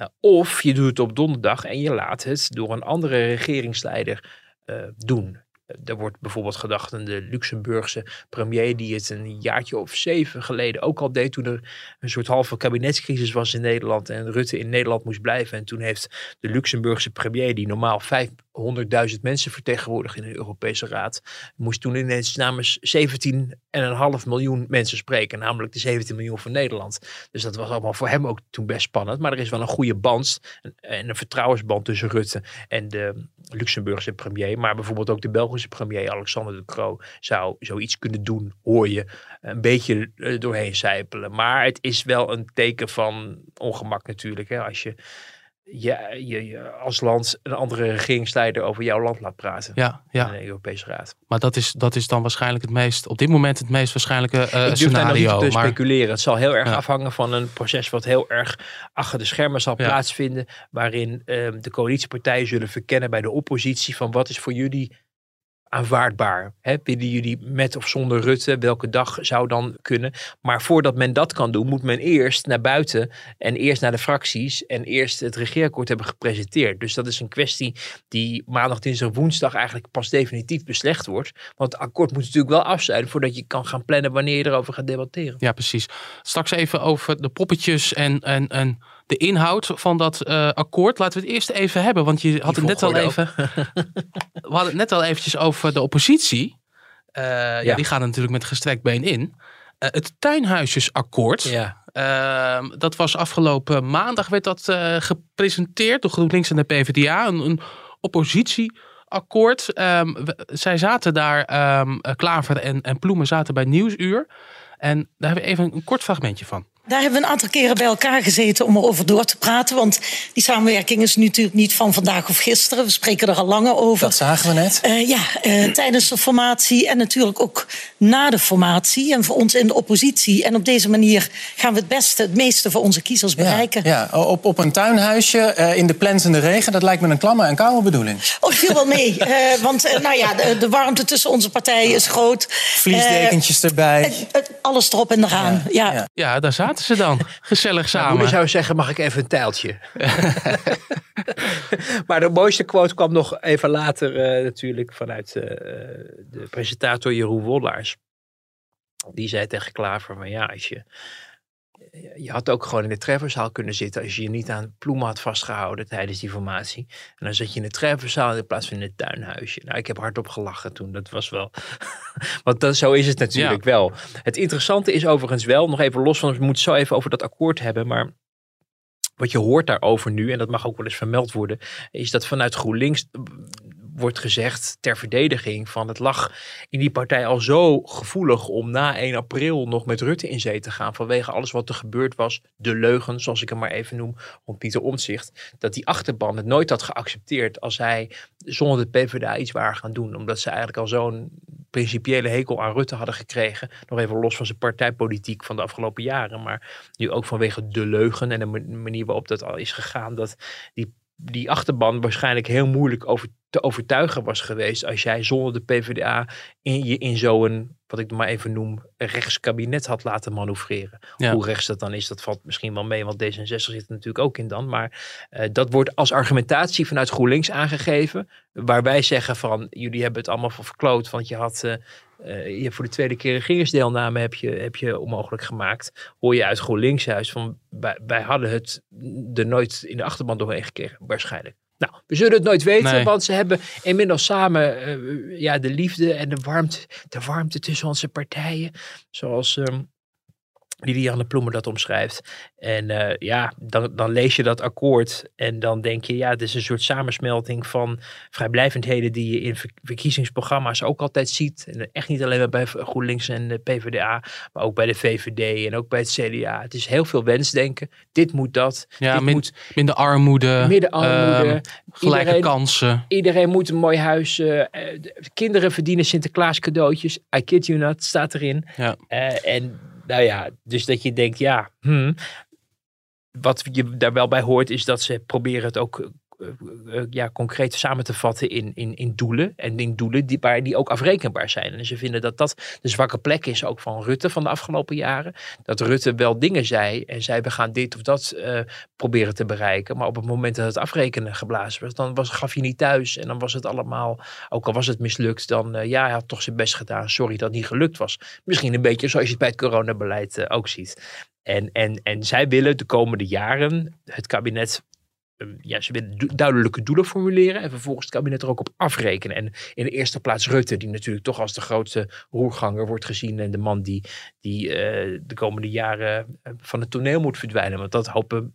S2: Uh, of je doet het op donderdag en je laat het door een andere regeringsleider uh, doen. Er wordt bijvoorbeeld gedacht aan de Luxemburgse premier die het een jaartje of zeven geleden ook al deed toen er een soort halve kabinetscrisis was in Nederland en Rutte in Nederland moest blijven. En toen heeft de Luxemburgse premier die normaal 500.000 mensen vertegenwoordigt in de Europese Raad, moest toen ineens namens 17,5 miljoen mensen spreken, namelijk de 17 miljoen van Nederland. Dus dat was allemaal voor hem ook toen best spannend. Maar er is wel een goede band en een vertrouwensband tussen Rutte en de Luxemburgse premier, maar bijvoorbeeld ook de Belgische premier Alexander de Croo zou zoiets kunnen doen, hoor je een beetje doorheen zijpelen. Maar het is wel een teken van ongemak natuurlijk, hè, als je je, je, je, als land een andere regeringsleider over jouw land laat praten.
S3: Ja, ja.
S2: In de Europese Raad.
S3: Maar dat is, dat is dan waarschijnlijk het meest, op dit moment het meest waarschijnlijke uh,
S2: Ik durf
S3: scenario.
S2: daar nog niet te
S3: maar,
S2: speculeren. Het zal heel erg
S3: Ja.
S2: afhangen van een proces wat heel erg achter de schermen zal
S3: Ja.
S2: plaatsvinden. Waarin ehm, de coalitiepartijen zullen verkennen bij de oppositie van wat is voor jullie aanvaardbaar? Hè? Willen jullie met of zonder Rutte? Welke dag zou dan kunnen? Maar voordat men dat kan doen, moet men eerst naar buiten en eerst naar de fracties en eerst het regeerakkoord hebben gepresenteerd. Dus dat is een kwestie die maandag, dinsdag, woensdag eigenlijk pas definitief beslecht wordt. Want het akkoord moet natuurlijk wel af voordat je kan gaan plannen wanneer je erover gaat debatteren.
S3: Ja, precies. Straks even over de poppetjes en, en, en de inhoud van dat uh, akkoord. Laten we het eerst even hebben, want je had het net al even. we hadden het net al eventjes over de oppositie. Uh, ja. ja. die gaan natuurlijk met gestrekt been in. Uh, het tuinhuisjesakkoord.
S2: Ja.
S3: Ehm, dat was afgelopen maandag werd dat gepresenteerd door GroenLinks en de PvdA. Een, een oppositieakkoord. Um, zij zaten daar, um, Klaver en, en Ploemen zaten bij Nieuwsuur. En daar hebben we even een kort fragmentje van.
S6: Daar hebben we een aantal keren bij elkaar gezeten om erover door te praten. Want die samenwerking is natuurlijk niet van vandaag of gisteren. We spreken er al langer over.
S7: Dat zagen we net.
S6: Uh, ja, uh, tijdens de formatie en natuurlijk ook na de formatie. En voor ons in de oppositie. En op deze manier gaan we het beste, het meeste voor onze kiezers bereiken.
S7: Ja, ja. Op, op een tuinhuisje uh, in de plensende regen. Dat lijkt me een klamme en koude bedoeling.
S6: Oh, viel wel mee. want nou ja, de, de, warmte tussen onze partijen is groot.
S7: Vliesdekentjes erbij.
S6: alles erop en eraan. Ja,
S3: ja. ja. daar zaten ze dan. Gezellig samen.
S2: Mijn zou zeggen, mag ik even een tijltje? maar de mooiste quote kwam nog even later uh, natuurlijk vanuit uh, de presentator Jeroen Wollaars. Die zei tegen Klaver, van ja, als je je had ook gewoon in de trefferzaal kunnen zitten als je je niet aan ploemen had vastgehouden tijdens die formatie. En dan zat je in de trefferzaal in plaats van in het tuinhuisje. Nou, ik heb hardop gelachen toen. Dat was wel. Want dat, zo is het natuurlijk ja. wel. Het interessante is overigens wel, nog even los van, we moeten zo even over dat akkoord hebben, maar. Wat je hoort daarover nu, en dat mag ook wel eens vermeld worden, is dat vanuit GroenLinks wordt gezegd ter verdediging van het lag in die partij al zo gevoelig om na 1 april nog met Rutte in zee te gaan vanwege alles wat er gebeurd was, de leugen zoals ik hem maar even noem, om Pieter Omtzigt, dat die achterban het nooit had geaccepteerd als hij zonder de PvdA iets waren gaan doen, omdat ze eigenlijk al zo'n principiële hekel aan Rutte hadden gekregen, nog even los van zijn partijpolitiek van de afgelopen jaren, maar nu ook vanwege de leugen en de manier waarop dat al is gegaan, dat die die achterban waarschijnlijk heel moeilijk over te overtuigen was geweest als jij zonder de PvdA in je in zo'n, wat ik maar even noem, rechtskabinet had laten manoeuvreren. Hoe rechts dat dan is, dat valt misschien wel mee, want D66 zit er natuurlijk ook in dan. Maar uh, dat wordt als argumentatie vanuit GroenLinks aangegeven, waar wij zeggen van, jullie hebben het allemaal verkloot, want je had... Uh, uh, je voor de tweede keer regeringsdeelname heb je, heb je onmogelijk gemaakt. Hoor je uit GroenLinks juist van wij, wij hadden het er nooit in de achterban doorheen gekregen, waarschijnlijk. Nou, we zullen het nooit weten, nee. want ze hebben inmiddels samen uh, ja, de liefde en de warmte, de warmte tussen onze partijen. Zoals um, Liliane Ploemen dat omschrijft. En uh, ja, dan, dan lees je dat akkoord en dan denk je, ja, het is een soort samensmelting van vrijblijvendheden die je in verkiezingsprogramma's ook altijd ziet. En echt niet alleen bij GroenLinks en de PvdA, maar ook bij de VVD en ook bij het CDA. Het is heel veel wensdenken. Dit moet dat.
S3: Ja,
S2: dit
S3: min,
S2: moet,
S3: minder armoede.
S2: Midden armoede.
S3: Uh, gelijke iedereen, kansen.
S2: Iedereen moet een mooi huis. Uh, kinderen verdienen Sinterklaas cadeautjes. I kid you not, staat erin.
S3: Ja.
S2: en nou ja, dus dat je denkt, ja, hmm, wat je daar wel bij hoort is dat ze proberen het ook ja, concreet samen te vatten in, in, in doelen. En in doelen die, waar die ook afrekenbaar zijn. En ze vinden dat dat de zwakke plek is ook van Rutte van de afgelopen jaren. Dat Rutte wel dingen zei en zei we gaan dit of dat uh, proberen te bereiken. Maar op het moment dat het afrekenen geblazen was, dan was, gaf je niet thuis. En dan was het allemaal, ook al was het mislukt, dan ja, hij had toch zijn best gedaan. Sorry dat het niet gelukt was. Misschien een beetje zoals je het bij het coronabeleid ook ziet. En, en, en zij willen de komende jaren het kabinet ja, ze willen duidelijke doelen formuleren en vervolgens het kabinet er ook op afrekenen. En in de eerste plaats Rutte, die natuurlijk toch als de grootste roerganger wordt gezien en de man die, die uh, de komende jaren van het toneel moet verdwijnen. Want dat hopen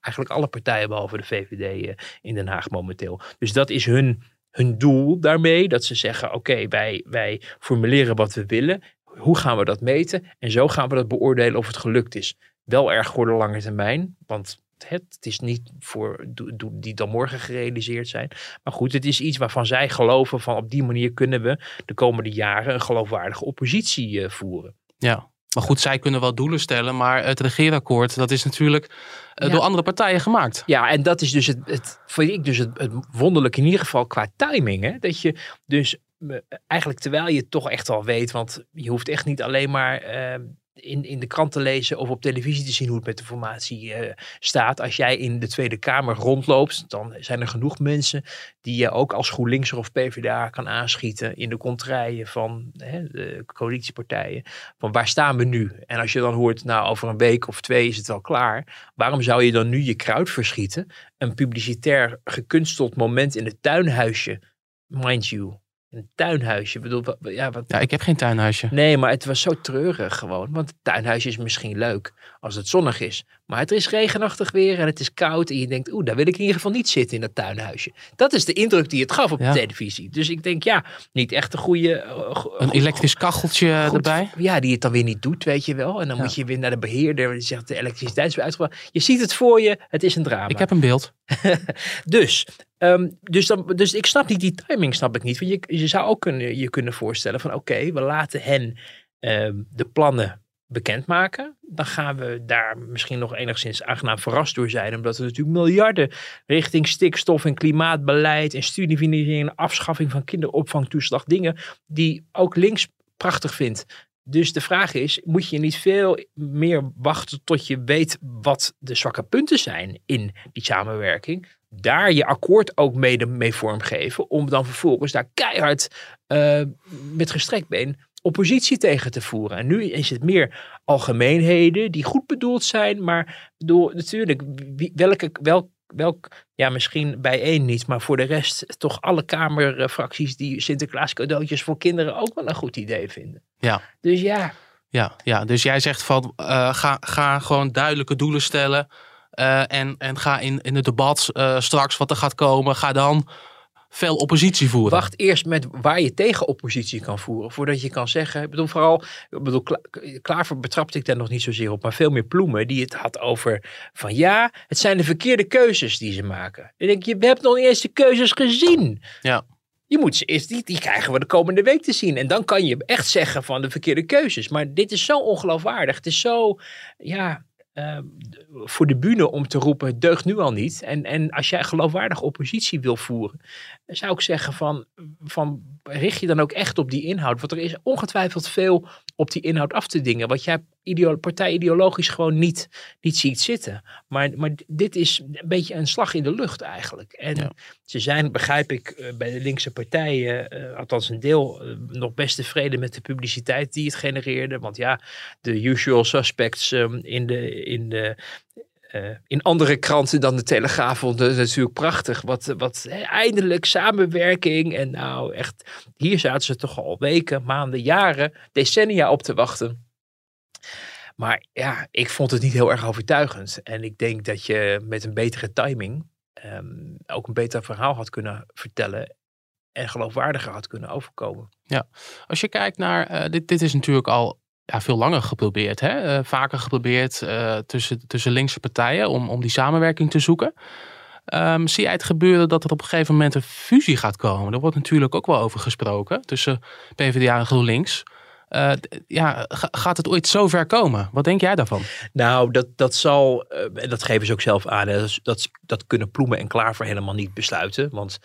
S2: eigenlijk alle partijen behalve de VVD uh, in Den Haag momenteel. Dus dat is hun, hun doel daarmee, dat ze zeggen oké, wij, wij formuleren wat we willen. Hoe gaan we dat meten? En zo gaan we dat beoordelen of het gelukt is. Wel erg voor de lange termijn, want het, het is niet voor die dan morgen gerealiseerd zijn. Maar goed, het is iets waarvan zij geloven van op die manier kunnen we de komende jaren een geloofwaardige oppositie uh, voeren.
S3: Ja, maar goed, zij kunnen wel doelen stellen, maar het regeerakkoord, dat is natuurlijk uh, ja. door andere partijen gemaakt.
S2: Ja, en dat is dus het, het vind ik dus het, het wonderlijk in ieder geval qua timing. Hè? Dat je dus me- eigenlijk terwijl je het toch echt al weet, want je hoeft echt niet alleen maar eh, in, in de krant te lezen of op televisie te zien hoe het met de formatie eh, staat. Als jij in de Tweede Kamer rondloopt, dan zijn er genoeg mensen die je ook als GroenLinkser of PvdA kan aanschieten in de contraien van hè, de coalitiepartijen. Van waar staan we nu? En als je dan hoort, nou over een week of twee is het wel klaar. Waarom zou je dan nu je kruid verschieten? Een publicitair gekunsteld moment in het tuinhuisje, mind you. Een tuinhuisje. Ik bedoel, ja, wat,
S3: Ja, ik heb geen tuinhuisje.
S2: Nee, maar het was zo treurig gewoon. Want het tuinhuisje is misschien leuk als het zonnig is. Maar het is regenachtig weer en het is koud. En je denkt, oeh, daar wil ik in ieder geval niet zitten in dat tuinhuisje. Dat is de indruk die het gaf op
S3: Ja.
S2: de televisie. Dus ik denk, ja, niet echt een goede... eh, go-
S3: Een
S2: goed-
S3: elektrisch kacheltje
S2: goed-
S3: erbij.
S2: Ja, die het dan weer niet doet, weet je wel. En dan
S3: Ja.
S2: moet je weer naar de beheerder. Die zegt, de elektriciteit is weer uitgebracht. Je ziet het voor je. Het is een drama.
S3: Ik heb een beeld.
S2: Dus, ehm, dus, dan, dus ik snap niet die timing, snap ik niet. Want je, je zou ook kunnen, je kunnen voorstellen van oké, we laten hen ehm, de plannen bekendmaken. Dan gaan we daar misschien nog enigszins aangenaam verrast door zijn. Omdat er natuurlijk miljarden richting stikstof en klimaatbeleid en studiefinanciering en afschaffing van kinderopvangtoeslag. Dingen die ook links prachtig vindt. Dus de vraag is, moet je niet veel meer wachten tot je weet wat de zwakke punten zijn in die samenwerking? Daar je akkoord ook mede mee vormgeven, om dan vervolgens daar keihard eh, met gestrekt been oppositie tegen te voeren. En nu is het meer algemeenheden die goed bedoeld zijn, maar bedoel, natuurlijk, wie, welke, welk, welk, ja misschien bij één niet, maar voor de rest toch alle kamerfracties die Sinterklaas cadeautjes voor kinderen ook wel een goed idee vinden.
S3: Ja.
S2: Dus ja,
S3: Ja, ja, dus jij zegt van eh, ga, ga gewoon duidelijke doelen stellen. eh, en, en ga in, in het debat eh, straks wat er gaat komen, ga dan veel oppositie voeren.
S2: Wacht eerst met waar je tegen oppositie kan voeren. Voordat je kan zeggen. Ik bedoel, vooral. Ik bedoel, Kla- Klaver betrapte ik daar nog niet zozeer op. Maar veel meer Ploemen. Die het had over. Van ja, het zijn de verkeerde keuzes die ze maken. Ik denk, je hebt nog niet eens de keuzes gezien.
S3: Ja.
S2: Je moet ze eerst. Die, die krijgen we de komende week te zien. En dan kan je echt zeggen van de verkeerde keuzes. Maar dit is zo ongeloofwaardig. Het is zo. Ja. eh, voor de bühne om te roepen, het deugt nu al niet. En, en als jij geloofwaardig oppositie wil voeren, zou ik zeggen van, van richt je dan ook echt op die inhoud. Want er is ongetwijfeld veel op die inhoud af te dingen. Wat jij ideo partij ideologisch gewoon niet, niet ziet zitten. Maar, maar dit is een beetje een slag in de lucht eigenlijk. En
S3: Ja.
S2: ze zijn, begrijp ik, eh, bij de linkse partijen, eh, althans een deel, eh, nog best tevreden met de publiciteit die het genereerde. Want ja, de usual suspects ehm, in de... In de in andere kranten dan de Telegraaf vonden het natuurlijk prachtig. Wat, wat hè, eindelijk samenwerking. En nou echt, hier zaten ze toch al weken, maanden, jaren, decennia op te wachten. Maar ja, ik vond het niet heel erg overtuigend. En ik denk dat je met een betere timing ehm, ook een beter verhaal had kunnen vertellen. En geloofwaardiger had kunnen overkomen.
S3: Als je kijkt naar, eh, dit, dit is natuurlijk al ja, veel langer geprobeerd. Hè? Eh, vaker geprobeerd eh, tussen, tussen linkse partijen om, om die samenwerking te zoeken. Ehm, zie jij het gebeuren dat er op een gegeven moment een fusie gaat komen? Er wordt natuurlijk ook wel over gesproken tussen PvdA en GroenLinks. Eh, ja, ga- gaat het ooit zo ver komen? Wat denk jij daarvan?
S2: Nou, dat, dat zal, en dat geven ze ook zelf aan, dat, dat, kunnen Ploemen en Klaver helemaal niet besluiten. Want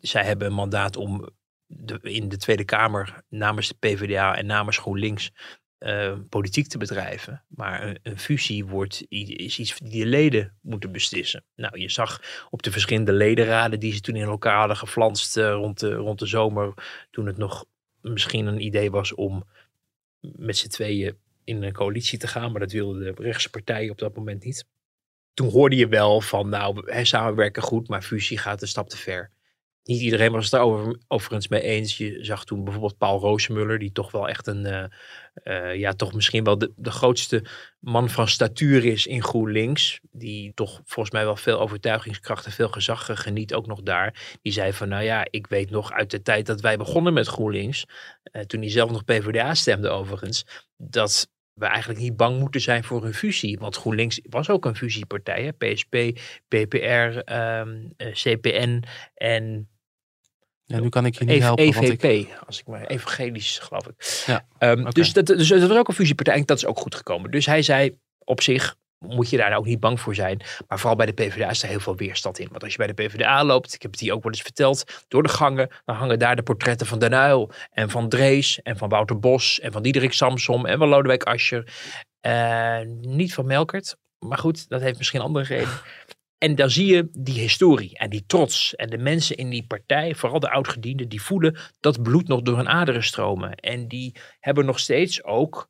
S2: zij hebben een mandaat om de, in de Tweede Kamer namens de PvdA en namens GroenLinks eh, politiek te bedrijven. Maar een, fusie wordt, is iets die de leden moeten beslissen. Nou, je zag op de verschillende ledenraden die ze toen in elkaar hadden geflanst eh, rond, de, rond de zomer, toen het nog misschien een idee was om met z'n tweeën in een coalitie te gaan, maar dat wilden de rechtse partijen op dat moment niet. Toen hoorde je wel van, nou, samenwerken goed, maar fusie gaat een stap te ver. Niet iedereen was het daar over, overigens mee eens. Je zag toen bijvoorbeeld Paul Roosemuller, die toch wel echt een, eh, eh, ja, toch misschien wel de, de grootste man van statuur is in GroenLinks. Die toch volgens mij wel veel overtuigingskracht en veel gezag geniet, ook nog daar. Die zei van, nou ja, ik weet nog uit de tijd dat wij begonnen met GroenLinks, eh, toen hij zelf nog PvdA stemde overigens, dat we eigenlijk niet bang moeten zijn voor een fusie. Want GroenLinks was ook een fusiepartij. Hè? PSP, PPR, ehm, eh, CPN en
S3: Ja, nu kan ik je niet
S2: EV-
S3: helpen.
S2: EVP,
S3: ik,
S2: als ik maar evangelisch geloof ik.
S3: Ja,
S2: Ehm, dus, dat, dus dat was ook een fusiepartij en dat is ook goed gekomen. Dus hij zei op zich, moet je daar nou ook niet bang voor zijn. Maar vooral bij de PvdA is er heel veel weerstand in. Want als je bij de PvdA loopt, ik heb het hier ook wel eens verteld, door de gangen, dan hangen daar de portretten van Den Uyl en van Drees en van Wouter Bos en van Diederik Samsom en van Lodewijk Asscher. Uh, niet van Melkert, maar goed, dat heeft misschien andere redenen. En dan zie je die historie en die trots. En de mensen in die partij, vooral de oudgedienden, die voelen dat bloed nog door hun aderen stromen. En die hebben nog steeds ook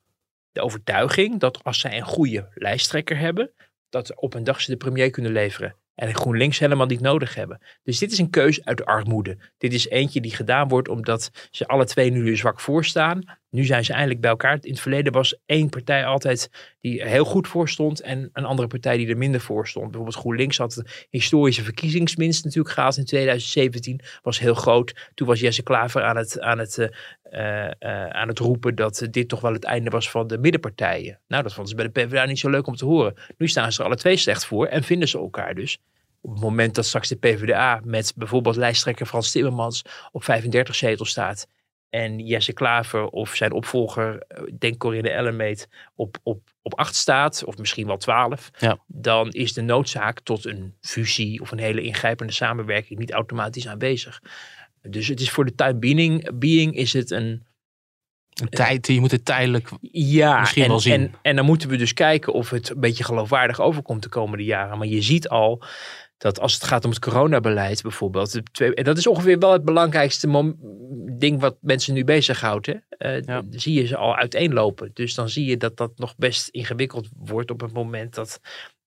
S2: de overtuiging dat als zij een goede lijsttrekker hebben, dat op een dag ze de premier kunnen leveren. En GroenLinks helemaal niet nodig hebben. Dus dit is een keus uit armoede. Dit is eentje die gedaan wordt omdat ze alle twee nu zwak voor staan. Nu zijn ze eindelijk bij elkaar. In het verleden was één partij altijd die heel goed voor stond en een andere partij die er minder voor stond. Bijvoorbeeld GroenLinks had de historische verkiezingswinst natuurlijk gehaald in 2017. Was heel groot. Toen was Jesse Klaver aan het, aan het, uh, uh, aan het roepen dat dit toch wel het einde was van de middenpartijen. Nou, dat vonden ze bij de PvdA niet zo leuk om te horen. Nu staan ze er alle twee slecht voor en vinden ze elkaar dus op het moment dat straks de PvdA met bijvoorbeeld lijsttrekker Frans Timmermans op 35 zetels staat en Jesse Klaver of zijn opvolger, eh, denk Corinne Ellemeet, op, op, op acht staat, of misschien wel twaalf,
S3: ja.
S2: dan is de noodzaak tot een fusie of een hele ingrijpende samenwerking niet automatisch aanwezig. Dus het is voor de time being, being is het een,
S3: een tijd, je moet het tijdelijk
S2: ja,
S3: misschien
S2: en,
S3: wel zien.
S2: En, en dan moeten we dus kijken of het een beetje geloofwaardig overkomt de komende jaren. Maar je ziet al dat als het gaat om het coronabeleid bijvoorbeeld. Twee, en dat is ongeveer wel het belangrijkste ding wat mensen nu bezighoudt. Hè? Uh, ja. Zie je ze al uiteenlopen. Dus dan zie je dat dat nog best ingewikkeld wordt op het moment dat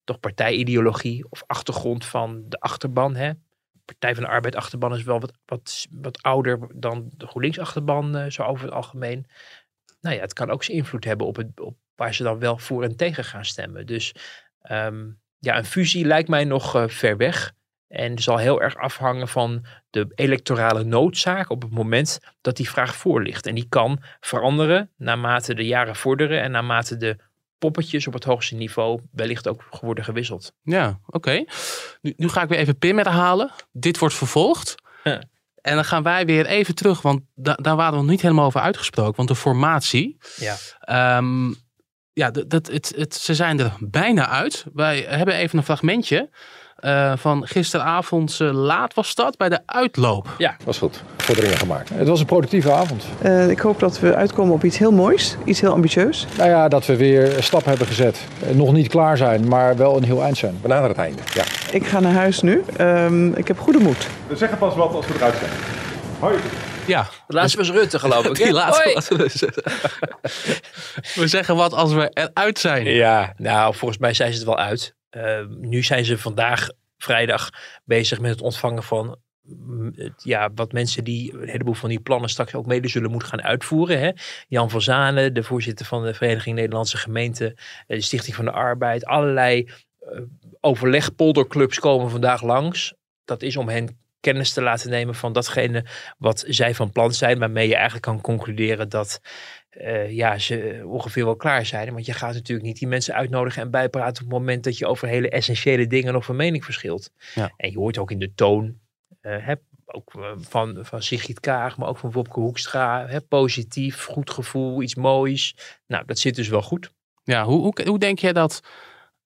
S2: toch partijideologie of achtergrond van de achterban. Hè? Partij van de Arbeid achterban is wel wat, wat, wat ouder dan de GroenLinks achterban uh, zo over het algemeen. Nou ja, het kan ook zijn invloed hebben op, het, op waar ze dan wel voor en tegen gaan stemmen. Dus um, ja, een fusie lijkt mij nog uh, ver weg. En zal heel erg afhangen van de electorale noodzaak op het moment dat die vraag voor ligt. En die kan veranderen naarmate de jaren vorderen en naarmate de poppetjes op het hoogste niveau wellicht ook worden gewisseld.
S3: Ja, oké. Nu, nu, ga ik weer even Pim herhalen. Dit wordt vervolgd. Ja. En dan gaan wij weer even terug, want da daar waren we nog niet helemaal over uitgesproken. Want de formatie.
S2: Ja.
S3: Um, ja, dat, het, het, ze zijn er bijna uit. Wij hebben even een fragmentje uh, van gisteravond uh, laat was dat, bij de uitloop.
S2: Ja,
S8: was goed. Vorderingen gemaakt. Het was een productieve avond.
S9: Uh, ik hoop dat we uitkomen op iets heel moois, iets heel ambitieus.
S8: Nou ja, dat we weer een stap hebben gezet. nog niet klaar zijn, maar wel een heel eind zijn. We naderen het einde, ja.
S9: Ik ga naar huis nu. Um, ik heb goede moed.
S10: We zeggen pas wat als we eruit zijn. Hoi.
S3: Ja.
S2: De laatste was Rutte, geloof ik.
S3: Die laatste was We zeggen wat als we eruit zijn.
S2: Ja, nou, volgens mij zijn ze het wel uit. Uh, nu zijn ze vandaag, vrijdag, bezig met het ontvangen van ja, wat mensen die een heleboel van die plannen straks ook mede zullen moeten gaan uitvoeren. Hè? Jan van Zanen, de voorzitter van de Vereniging Nederlandse Gemeenten, de Stichting van de Arbeid, allerlei uh, overlegpolderclubs komen vandaag langs. Dat is om hen kennis te laten nemen van datgene wat zij van plan zijn, waarmee je eigenlijk kan concluderen dat uh, ja, ze ongeveer wel klaar zijn. Want je gaat natuurlijk niet die mensen uitnodigen en bijpraten op het moment dat je over hele essentiële dingen nog van mening verschilt.
S3: Ja.
S2: En je hoort ook in de toon, uh, hè, ook van, van Sigrid Kaag, maar ook van Wopke Hoekstra, hè, positief, goed gevoel, iets moois. Nou, dat zit dus wel goed.
S3: Ja, hoe, hoe, hoe denk jij dat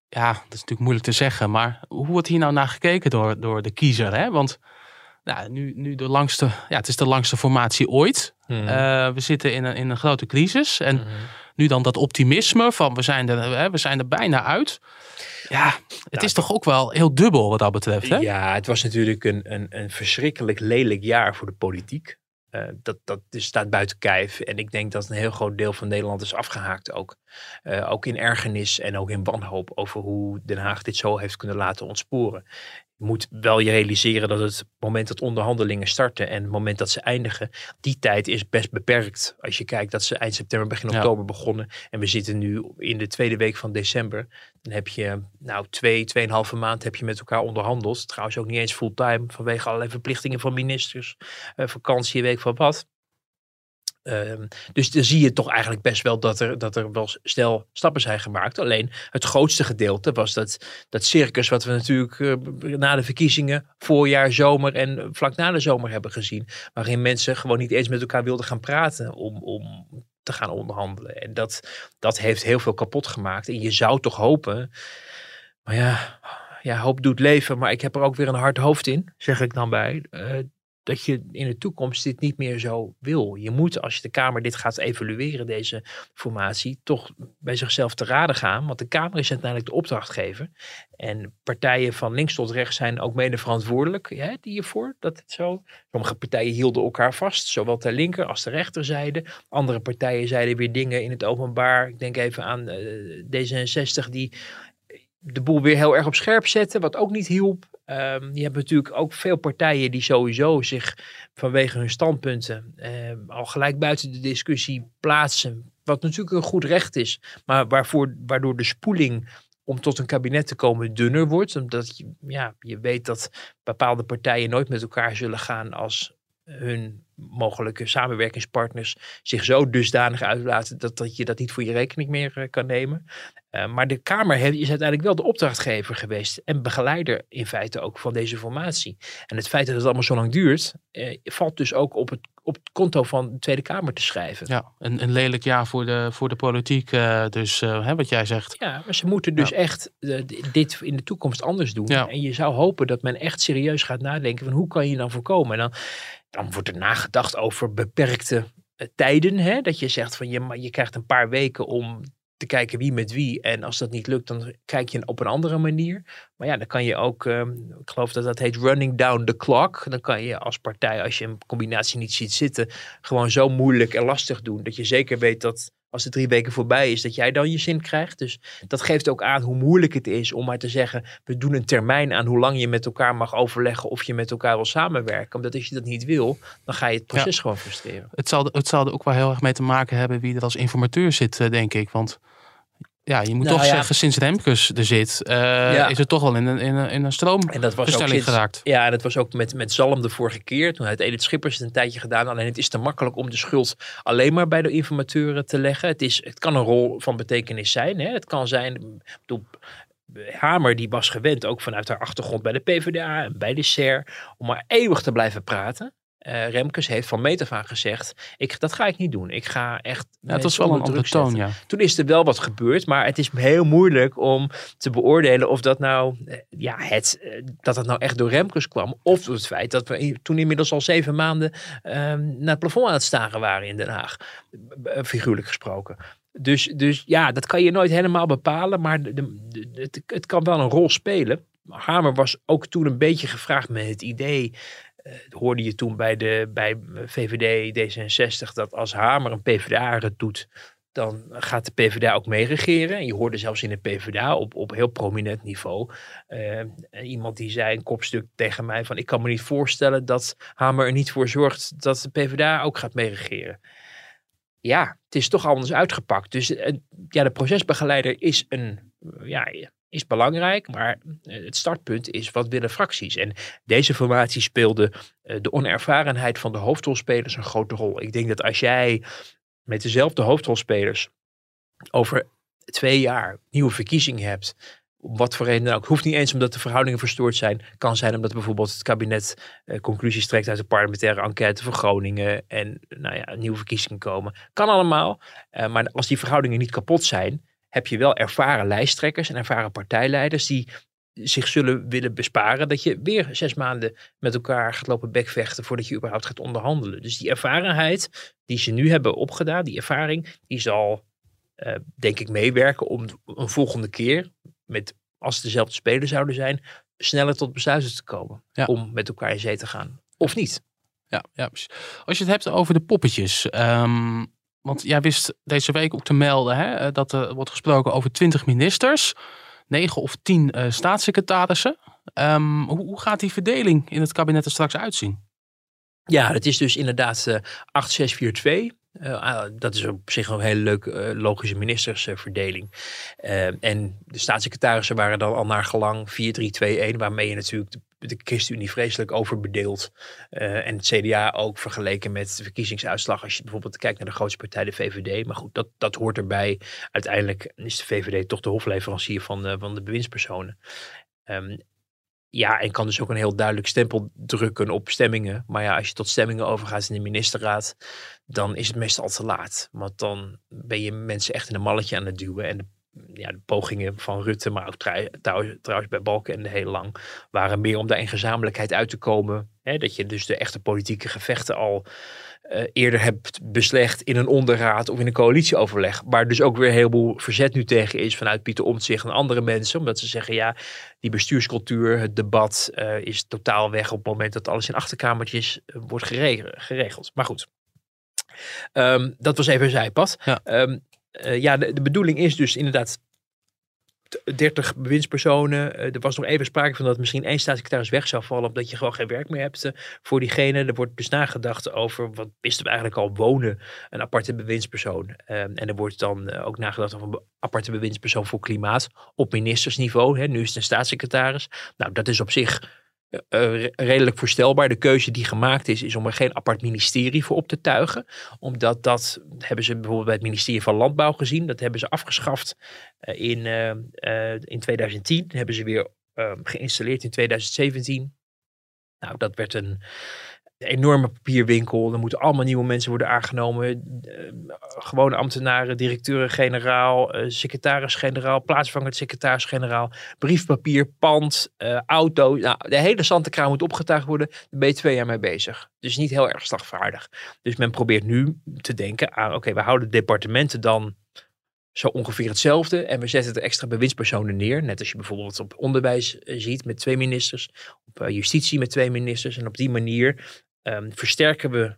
S3: ja, dat is natuurlijk moeilijk te zeggen, maar hoe wordt hier nou naar gekeken door, door de kiezer? Hè? Want nou, nu, nu de langste, ja, het is de langste formatie ooit.
S2: Mhm.
S3: Uh, we zitten in een, in een grote crisis. En
S2: Mhm.
S3: nu dan dat optimisme van we zijn er, hè, we zijn er bijna uit. Ja, het is toch ook wel heel dubbel wat dat betreft. Hè?
S2: Ja, het was natuurlijk een, een, een verschrikkelijk lelijk jaar voor de politiek. Uh, dat, dat staat buiten kijf. En ik denk dat een heel groot deel van Nederland is afgehaakt ook. Uh, ook in ergernis en ook in wanhoop over hoe Den Haag dit zo heeft kunnen laten ontsporen. Moet wel je realiseren dat het moment dat onderhandelingen starten en het moment dat ze eindigen, die tijd is best beperkt. Als je kijkt dat ze eind september, begin
S3: Ja.
S2: oktober begonnen en we zitten nu in de tweede week van december, dan heb je nou twee, tweeënhalve maand heb je met elkaar onderhandeld. Trouwens ook niet eens fulltime vanwege allerlei verplichtingen van ministers, uh, vakantie, week van wat. Um, dus dan zie je toch eigenlijk best wel dat er, dat er wel snel stappen zijn gemaakt. Alleen het grootste gedeelte was dat, dat circus wat we natuurlijk uh, na de verkiezingen, voorjaar, zomer en vlak na de zomer hebben gezien. Waarin mensen gewoon niet eens met elkaar wilden gaan praten om, om te gaan onderhandelen. En dat, dat heeft heel veel kapot gemaakt. En je zou toch hopen Maar ja, ja, hoop doet leven, maar ik heb er ook weer een hard hoofd in, zeg ik dan bij. Uh, dat je in de toekomst dit niet meer zo wil. Je moet, als je de Kamer dit gaat evalueren, deze formatie, toch bij zichzelf te raden gaan. Want de Kamer is uiteindelijk de opdrachtgever. En partijen van links tot rechts zijn ook mede verantwoordelijk die hiervoor. Dat het zo. Sommige partijen hielden elkaar vast, zowel ter linker als ter rechterzijde. Andere partijen zeiden weer dingen in het openbaar. Ik denk even aan uh, D66 die de boel weer heel erg op scherp zetten, wat ook niet hielp. Um, je hebt natuurlijk ook veel partijen die sowieso zich vanwege hun standpunten um, al gelijk buiten de discussie plaatsen. Wat natuurlijk een goed recht is, maar waarvoor, waardoor de spoeling om tot een kabinet te komen dunner wordt. Omdat je, ja, je weet dat bepaalde partijen nooit met elkaar zullen gaan als hun mogelijke samenwerkingspartners zich zo dusdanig uitlaten dat, dat je dat niet voor je rekening meer uh, kan nemen. Uh, maar de Kamer heeft, is uiteindelijk wel de opdrachtgever geweest en begeleider in feite ook van deze formatie. En het feit dat het allemaal zo lang duurt, uh, valt dus ook op het, op het konto van de Tweede Kamer te schrijven.
S3: Ja, een, een lelijk jaar voor de, voor de politiek, dus hè, wat jij zegt.
S2: Ja, maar ze moeten dus ja. echt dit in de toekomst anders doen. Ja. En je zou hopen dat men echt serieus gaat nadenken van hoe kan je dan voorkomen. En dan dan wordt er nagedacht over beperkte uh, tijden. Hè? Dat je zegt van je, je krijgt een paar weken om te kijken wie met wie. En als dat niet lukt, dan kijk je op een andere manier. Maar ja, dan kan je ook, um, ik geloof dat dat heet running down the clock. Dan kan je als partij, als je een combinatie niet ziet zitten, gewoon zo moeilijk en lastig doen. Dat je zeker weet dat als de drie weken voorbij is, dat jij dan je zin krijgt. Dus dat geeft ook aan hoe moeilijk het is om maar te zeggen, we doen een termijn aan hoe lang je met elkaar mag overleggen of je met elkaar wil samenwerken. Omdat als je dat niet wil, dan ga je het proces ja. gewoon frustreren.
S3: Het zal, het zal er ook wel heel erg mee te maken hebben wie er als informateur zit, eh, denk ik. Want ja, je moet nou, toch ja. zeggen, sinds Remkes er zit, uh, ja. is het toch wel in een, in een, in een stroomversnelling geraakt.
S2: Ja, en dat was ook met, met Zalm de vorige keer. Toen had Edith Schippers het een tijdje gedaan. Alleen het is te makkelijk om de schuld alleen maar bij de informateuren te leggen. Het, is, het kan een rol van betekenis zijn. Hè? Het kan zijn, bedoel, Hamer die was gewend, ook vanuit haar achtergrond bij de PvdA en bij de SER, om maar eeuwig te blijven praten. Uh, Remkes heeft van meet af aan gezegd: ik, dat ga ik niet doen. Ik ga echt.
S3: Ja, het was wel een andere toon, ja.
S2: Toen is er wel wat gebeurd, maar het is heel moeilijk om te beoordelen of dat nou, ja, het, dat het nou echt door Remkes kwam. Of door het feit dat we toen inmiddels al zeven maanden um, naar het plafond aan het staren waren in Den Haag. Figuurlijk gesproken. Dus, dus ja, dat kan je nooit helemaal bepalen, maar de, de, het, het kan wel een rol spelen. Hamer was ook toen een beetje gevraagd met het idee hoorde je toen bij, de, bij VVD D66 dat als Hamer een PvdA het doet, dan gaat de PvdA ook meeregeren. En je hoorde zelfs in de PvdA op, op heel prominent niveau uh, iemand die zei een kopstuk tegen mij van ik kan me niet voorstellen dat Hamer er niet voor zorgt dat de PvdA ook gaat meeregeren. Ja, het is toch anders uitgepakt. Dus uh, ja, de procesbegeleider is een, ja, is belangrijk, maar eh, het startpunt is wat willen fracties. En deze formatie speelde uh, de onervarenheid van de hoofdrolspelers een grote rol. Ik denk dat als jij met dezelfde hoofdrolspelers over twee jaar nieuwe verkiezingen hebt, wat voor reden dan ook. Hoeft niet eens omdat de verhoudingen verstoord zijn. kan zijn omdat bijvoorbeeld het kabinet uh, conclusies trekt uit de parlementaire enquête voor Groningen. En nou ja, nieuwe verkiezingen komen. Kan allemaal. Maar als die verhoudingen niet kapot zijn, heb je wel ervaren lijsttrekkers en ervaren partijleiders die zich zullen willen besparen dat je weer zes maanden met elkaar gaat lopen bekvechten voordat je überhaupt gaat onderhandelen. Dus die ervarenheid die ze nu hebben opgedaan, die ervaring, die zal uh, denk ik meewerken om een volgende keer, met, als het dezelfde spelers zouden zijn, sneller tot besluiten te komen ja. om met elkaar in zee te gaan. Of niet.
S3: Ja, ja, als je het hebt over de poppetjes. Um, want jij wist deze week ook te melden hè, dat er wordt gesproken over 20 ministers, 9 of 10 uh, staatssecretarissen. Um, hoe, hoe, gaat die verdeling in het kabinet er straks uitzien?
S2: Ja, het is dus inderdaad uh, 8642. Uh, dat is op zich een hele leuke uh, logische ministersverdeling. Uh, en de staatssecretarissen waren dan al naar gelang 4-3-2-1, waarmee je natuurlijk de, de ChristenUnie vreselijk overbedeeld. Uh, en het CDA ook vergeleken met de verkiezingsuitslag. Als je bijvoorbeeld kijkt naar de grootste partij, de VVD. Maar goed, dat, dat hoort erbij. Uiteindelijk is de VVD toch de hofleverancier van, van de bewindspersonen. Um, ja, en kan dus ook een heel duidelijk stempel drukken op stemmingen. Maar ja, als je tot stemmingen overgaat in de ministerraad, dan is het meestal al te laat. Want dan ben je mensen echt in een malletje aan het duwen. En de ja, de pogingen van Rutte, maar ook trou- trouw- trouwens bij Balkenende heel lang, waren meer om daar in gezamenlijkheid uit te komen. Hè, dat je dus de echte politieke gevechten al eh, eerder hebt beslecht in een onderraad of in een coalitieoverleg. Waar dus ook weer een heleboel verzet nu tegen is vanuit Pieter Omtzigt en andere mensen. Omdat ze zeggen, ja, die bestuurscultuur, het debat eh, is totaal weg op het moment dat alles in achterkamertjes eh, wordt gere- geregeld. Maar goed, Ehm, dat was even een zijpad.
S3: Ja.
S2: Ehm, eh, ja, de, de bedoeling is dus inderdaad t- 30 bewindspersonen. Eh, er was nog even sprake van dat misschien één staatssecretaris weg zou vallen. Omdat je gewoon geen werk meer hebt eh, voor diegene. Er wordt dus nagedacht over wat wisten we eigenlijk al wonen. Een aparte bewindspersoon. Ehm, en er wordt dan ook nagedacht over een aparte bewindspersoon voor klimaat. Op ministersniveau. Hè. Nu is het een staatssecretaris. Nou, dat is op zich eh, re- redelijk voorstelbaar. De keuze die gemaakt is, is om er geen apart ministerie voor op te tuigen. Omdat dat hebben ze bijvoorbeeld bij het ministerie van Landbouw gezien. Dat hebben ze afgeschaft eh, in, eh, eh, in 2010. Hebben ze weer eh, geïnstalleerd in 2017. Nou, dat werd een enorme papierwinkel. Er moeten allemaal nieuwe mensen worden aangenomen. Eh, gewone ambtenaren, directeuren-generaal, eh, secretaris-generaal, plaatsvangend secretaris-generaal, briefpapier, pand, eh, auto. Nou, de hele Santekraam moet opgetuigd worden. Daar ben je twee jaar mee bezig. Dus niet heel erg slagvaardig. Dus men probeert nu te denken aan, oké, we houden departementen dan zo ongeveer hetzelfde. En we zetten er extra bewindspersonen neer. Net als je bijvoorbeeld op onderwijs ziet met twee ministers. Op justitie met twee ministers. En op die manier ehm, versterken we,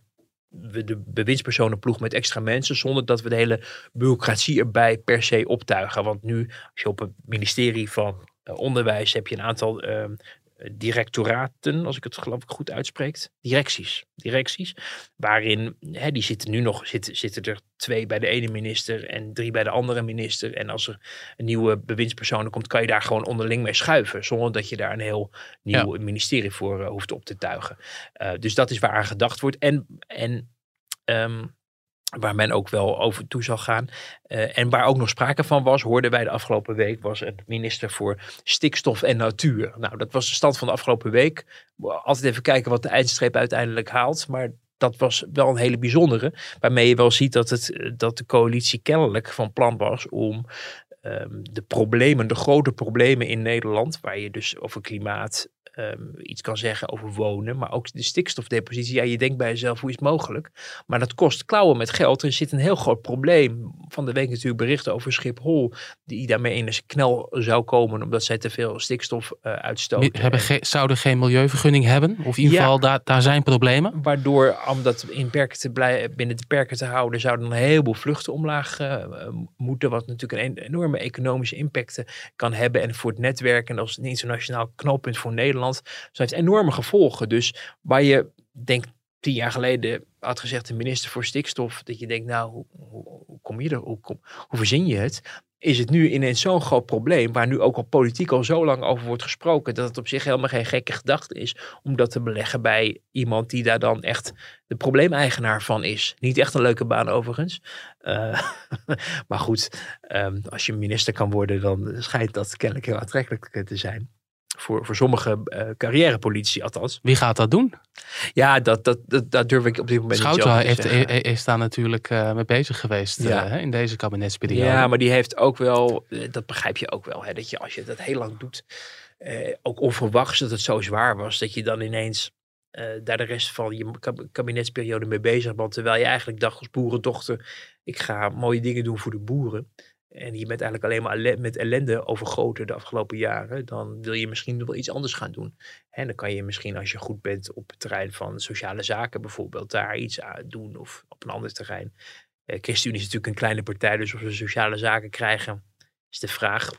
S2: de bewindspersonenploeg met extra mensen. Zonder dat we de hele bureaucratie erbij per se optuigen. Want nu, als je op het ministerie van eh, Onderwijs heb je een aantal ehm, directoraten, als ik het geloof ik goed uitspreek. Directies. Directies. Waarin, hè, die zitten nu nog, zitten, zitten er twee bij de ene minister en drie bij de andere minister. En als er een nieuwe bewindspersoon komt, kan je daar gewoon onderling mee schuiven. Zonder dat je daar een heel nieuw ministerie voor eh, hoeft op te tuigen. Eh, dus dat is waar aan gedacht wordt. En, en ehm, waar men ook wel over toe zal gaan. Eh, en waar ook nog sprake van was, hoorden wij de afgelopen week, was een minister voor stikstof en natuur. Nou, dat was de stand van de afgelopen week. Altijd even kijken wat de eindstreep uiteindelijk haalt. Maar dat was wel een hele bijzondere. Waarmee je wel ziet dat, het, eh, dat de coalitie kennelijk van plan was om ehm, de problemen, de grote problemen in Nederland, waar je dus over klimaat ehm, iets kan zeggen over wonen, maar ook de stikstofdepositie. Ja, je denkt bij jezelf, hoe is het mogelijk? Maar dat kost klauwen met geld. Er zit een heel groot probleem. Van de week natuurlijk berichten over Schiphol, die daarmee in een knel zou komen, omdat zij te veel stikstof eh, uitstoten.
S3: Hebben ge- zouden geen milieuvergunning hebben? Of in ieder
S2: Ja.
S3: geval, daar, daar zijn problemen.
S2: Waardoor, om dat in perken te blij, binnen de perken te houden, zouden een heleboel vluchten omlaag eh, moeten. Wat natuurlijk een en- economische impact eh, kan hebben. En voor het netwerk en als een internationaal knooppunt voor Nederland. Dus heeft enorme gevolgen. Dus waar je denk tien jaar geleden had gezegd de minister voor stikstof. Dat je denkt, nou, hoe, hoe, kom je er? Hoe verzin je het? Is het nu ineens zo'n groot probleem, waar nu ook al politiek al zo lang over wordt gesproken, dat het op zich helemaal geen gekke gedachte is om dat te beleggen bij iemand die daar dan echt de probleemeigenaar van is. Niet echt een leuke baan overigens. Eh, maar goed, ehm, als je minister kan worden, dan schijnt dat kennelijk heel aantrekkelijk te zijn. Voor, voor sommige eh carrièrepolitici althans.
S3: Wie gaat dat doen?
S2: Ja, dat, dat, dat, dat durf ik op dit moment
S3: Schouten
S2: niet te
S3: heeft,
S2: zeggen.
S3: is daar natuurlijk eh, mee bezig geweest eh,
S2: Ja.
S3: in deze kabinetsperiode.
S2: Ja, maar die heeft ook wel, eh, dat begrijp je ook wel, hè, dat je als je dat heel lang doet, eh, ook onverwachts dat het zo zwaar was, dat je dan ineens eh, daar de rest van je kab- kabinetsperiode mee bezig bent, terwijl je eigenlijk dacht als boerendochter, ik ga mooie dingen doen voor de boeren. En je bent eigenlijk alleen maar met ellende overgoten de afgelopen jaren. Dan wil je misschien wel iets anders gaan doen. En dan kan je misschien, als je goed bent op het terrein van sociale zaken bijvoorbeeld, daar iets aan doen. Of op een ander terrein. Eh, ChristenUnie is natuurlijk een kleine partij, dus of we sociale zaken krijgen, is de vraag.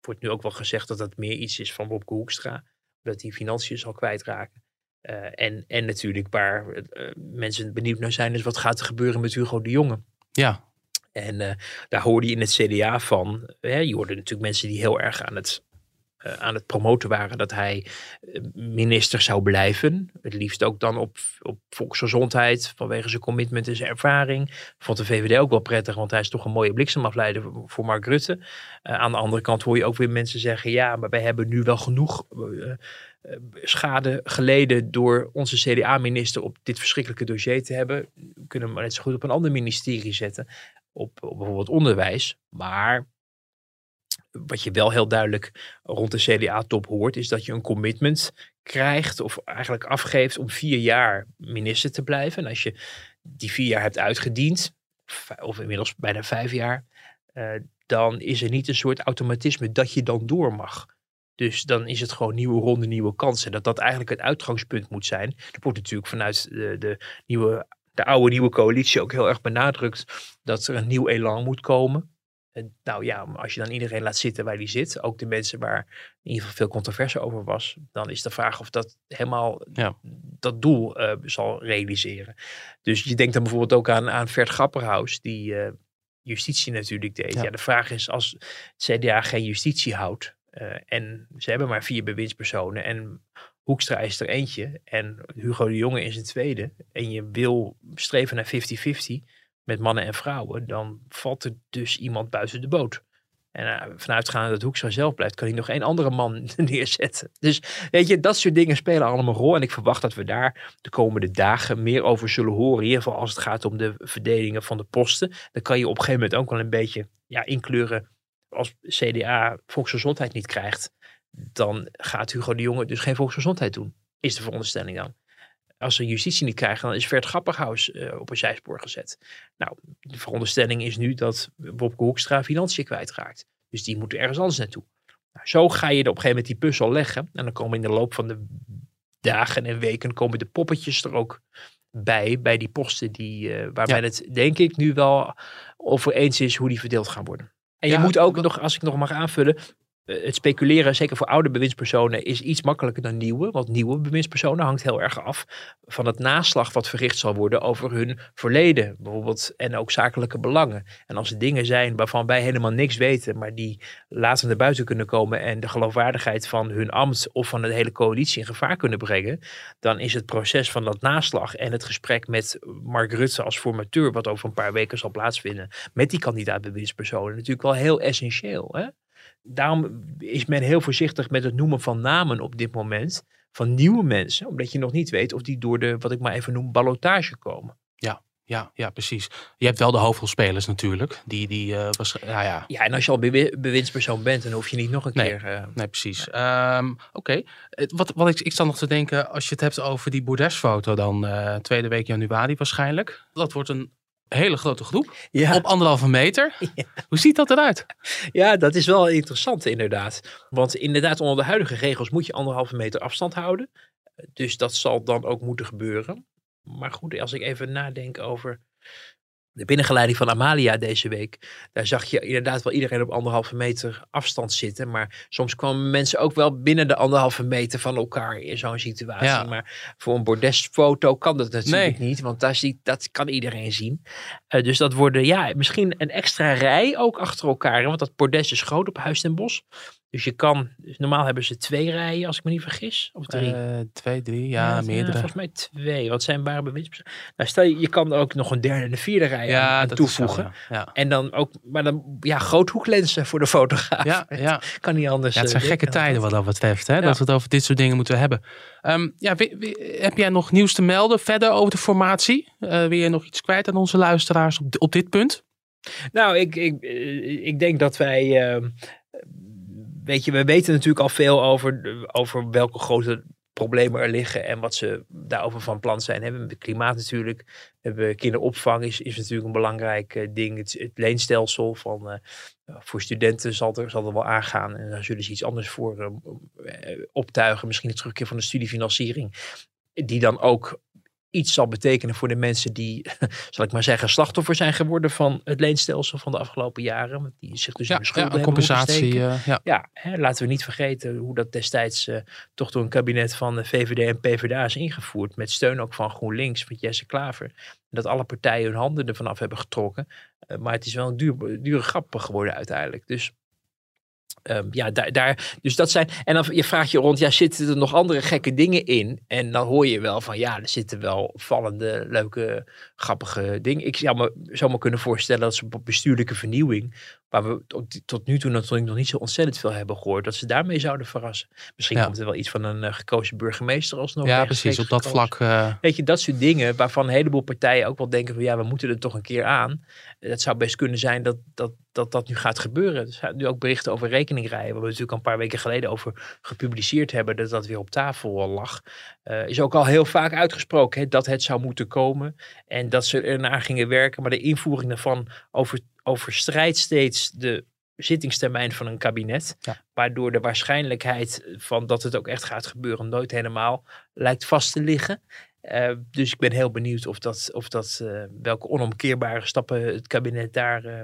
S2: Wordt nu ook wel gezegd dat dat meer iets is van Bobke Hoekstra. Dat hij financiën zal kwijtraken. Eh, en, en natuurlijk waar eh, mensen benieuwd naar zijn, is wat gaat er gebeuren met Hugo de Jonge.
S3: Ja.
S2: En eh, daar hoorde je in het CDA van. Hè, je hoorde natuurlijk mensen die heel erg aan het, eh, aan het promoten waren dat hij eh, minister zou blijven. Het liefst ook dan op, op volksgezondheid vanwege zijn commitment en zijn ervaring. Vond de VVD ook wel prettig, want hij is toch een mooie bliksemafleider voor- Mark Rutte. Aan de andere kant hoor je ook weer mensen zeggen: ja, maar wij hebben nu wel genoeg. schade geleden door onze CDA-minister op dit verschrikkelijke dossier te hebben. We kunnen hem maar net zo goed op een ander ministerie zetten. Op, op bijvoorbeeld onderwijs. Maar wat je wel heel duidelijk rond de CDA-top hoort, is dat je een commitment krijgt of eigenlijk afgeeft om vier jaar minister te blijven. En als je die vier jaar hebt uitgediend, of inmiddels bijna vijf jaar, uh, dan is er niet een soort automatisme dat je dan door mag. Dus dan is het gewoon nieuwe ronde, nieuwe kansen. Dat dat eigenlijk het uitgangspunt moet zijn. Er wordt natuurlijk vanuit de, nieuwe, de oude nieuwe coalitie ook heel erg benadrukt dat er een nieuw elan moet komen. En nou ja, als je dan iedereen laat zitten waar die zit, ook de mensen waar in ieder geval veel controverse over was, dan is de vraag of dat helemaal ja. dat doel uh, zal realiseren. Dus je denkt dan bijvoorbeeld ook aan, aan Vert Grapperhaus, die uh, justitie natuurlijk deed. Ja. de vraag is als het CDA geen justitie houdt uh, en ze hebben maar vier bewindspersonen en Hoekstra is er eentje en Hugo de Jonge is een tweede en je wil streven naar 50-50 met mannen en vrouwen, dan valt er dus iemand buiten de boot. En uh, vanuitgaande dat Hoekstra zelf blijft, kan hij nog één andere man neerzetten. Dus weet je, dat soort dingen spelen allemaal een rol. En ik verwacht dat we daar de komende dagen meer over zullen horen. In ieder geval als het gaat om de verdelingen van de posten. Dan kan je op een gegeven moment ook wel een beetje ja, inkleuren. Als CDA volksgezondheid niet krijgt, dan gaat Hugo de Jonge dus geen volksgezondheid doen. Is de veronderstelling dan als ze justitie niet krijgen, dan is Vert Grapperhaus uh, op een zijspoor gezet. Nou, de veronderstelling is nu dat Bobke Hoekstra financiën kwijtraakt. Dus die moeten ergens anders naartoe. Nou, zo ga je er op een gegeven moment die puzzel leggen. En dan komen in de loop van de dagen en weken komen de poppetjes er ook bij, bij die posten die, uh, waarbij het denk ik nu wel over eens is hoe die verdeeld gaan worden. En je moet ook nog, als ik nog mag aanvullen, eh, het speculeren, zeker voor oude bewindspersonen, is iets makkelijker dan nieuwe. Want nieuwe bewindspersonen hangt heel erg af van het naslag wat verricht zal worden over hun verleden. Bijvoorbeeld, en ook zakelijke belangen. En als er dingen zijn waarvan wij helemaal niks weten, maar die later naar buiten kunnen komen en de geloofwaardigheid van hun ambt of van de hele coalitie in gevaar kunnen brengen, dan is het proces van dat naslag en het gesprek met Mark Rutte als formateur, wat over een paar weken zal plaatsvinden, met die kandidaat bewindspersonen, natuurlijk wel heel essentieel. Hè? Daarom is men heel voorzichtig met het noemen van namen op dit moment. Van nieuwe mensen. Omdat je nog niet weet of die door de, wat ik maar even noem, ballotage komen.
S3: Ja, ja, ja, precies. Je hebt wel de hoofdrolspelers natuurlijk. Die, die, uh, was, ja, ja.
S2: ja, en als je al bewindspersoon bent, dan hoef je niet nog een
S3: nee,
S2: keer... Uh...
S3: Nee, precies. Um, Oké. Okay. Wat, wat ik, ik sta nog te denken, als je het hebt over die bordesfoto dan, uh, tweede week januari waarschijnlijk. Dat wordt een hele grote groep op anderhalve meter. Hoe ziet dat eruit?
S2: Ja, dat is wel interessant inderdaad. Want inderdaad, onder de huidige regels moet je anderhalve meter afstand houden. Dus dat zal dan ook moeten gebeuren. Maar goed, als ik even nadenk over de binnengeleiding van Amalia deze week, daar zag je inderdaad wel iedereen op anderhalve meter afstand zitten. Maar soms kwamen mensen ook wel binnen de anderhalve meter van elkaar in zo'n situatie. Maar voor een bordesfoto kan dat natuurlijk niet, want daar ziet, dat kan iedereen zien. Uh, dus dat worden, ja, misschien een extra rij ook achter elkaar. Want dat bordes is groot op Huis ten Bos. Dus je kan, dus normaal hebben ze twee rijen, als ik me niet vergis. Of drie? Uh,
S3: twee, drie, ja, ja meerdere.
S2: volgens mij twee. Wat zijn ware bewindspersonen? Nou, stel je, je kan ook nog een derde en een vierde rij ja, aan, toevoegen. ja. En dan ook, maar dan, ja, groothoeklensen voor de fotograaf. Ja, ja. kan niet anders.
S3: Ja, het zijn uh, gekke tijden wat dat betreft, hè? Dat we het over dit soort dingen moeten hebben. Um, ja, heb jij nog nieuws te melden verder over de formatie? Uh, wil je nog iets kwijt aan onze luisteraars op, op dit punt?
S2: Nou, ik, ik, ik denk dat wij ehm, weet je, we weten natuurlijk al veel over, over welke grote problemen er liggen en wat ze daarover van plan zijn. Hebben klimaat natuurlijk, we hebben kinderopvang is, is natuurlijk een belangrijk uh, ding. Het, het, leenstelsel van, uh, voor studenten zal er, zal er wel aangaan en daar zullen ze iets anders voor uh, optuigen. Misschien de terugkeer van de studiefinanciering. Die dan ook iets zal betekenen voor de mensen die, zal ik maar zeggen, slachtoffer zijn geworden van het leenstelsel van de afgelopen jaren. Die zich dus
S3: ja,
S2: in de schulden
S3: ja, compensatie. Uh,
S2: ja, ja hè, laten we niet vergeten hoe dat destijds uh, toch door een kabinet van de VVD en PvdA is ingevoerd. Met steun ook van GroenLinks, van Jesse Klaver. Dat alle partijen hun handen ervan af hebben getrokken. Uh, maar het is wel een duur, dure grap geworden uiteindelijk. Dus Um, ja, daar, dus dat zijn. En dan je vraagt je rond, ja, zitten er nog andere gekke dingen in? En dan hoor je wel van, ja, er zitten wel opvallende, leuke, grappige dingen. Ik zou me, zou me kunnen voorstellen dat ze op bestuurlijke vernieuwing waar we tot, nu toe natuurlijk nog niet zo ontzettend veel hebben gehoord, dat ze daarmee zouden verrassen. Misschien
S3: Ja.
S2: komt er wel iets van een eh, gekozen burgemeester alsnog.
S3: ja, precies. Op dat
S2: gekozen.
S3: vlak. eh,
S2: Weet je, dat soort dingen waarvan een heleboel partijen ook wel denken van ja, we moeten er toch een keer aan. Het zou best kunnen zijn dat dat, dat, dat nu gaat gebeuren. Er zijn nu ook berichten over rekeningrijden, waar we natuurlijk een paar weken geleden over gepubliceerd hebben, dat dat weer op tafel lag. Eh, is ook al heel vaak uitgesproken hè, dat het zou moeten komen en dat ze ernaar gingen werken. Maar de invoering daarvan over, overstrijdt steeds de zittingstermijn van een kabinet.
S3: Ja.
S2: Waardoor de waarschijnlijkheid van dat het ook echt gaat gebeuren nooit helemaal lijkt vast te liggen. Eh, dus ik ben heel benieuwd of dat, of dat, eh, welke onomkeerbare stappen het kabinet daar eh,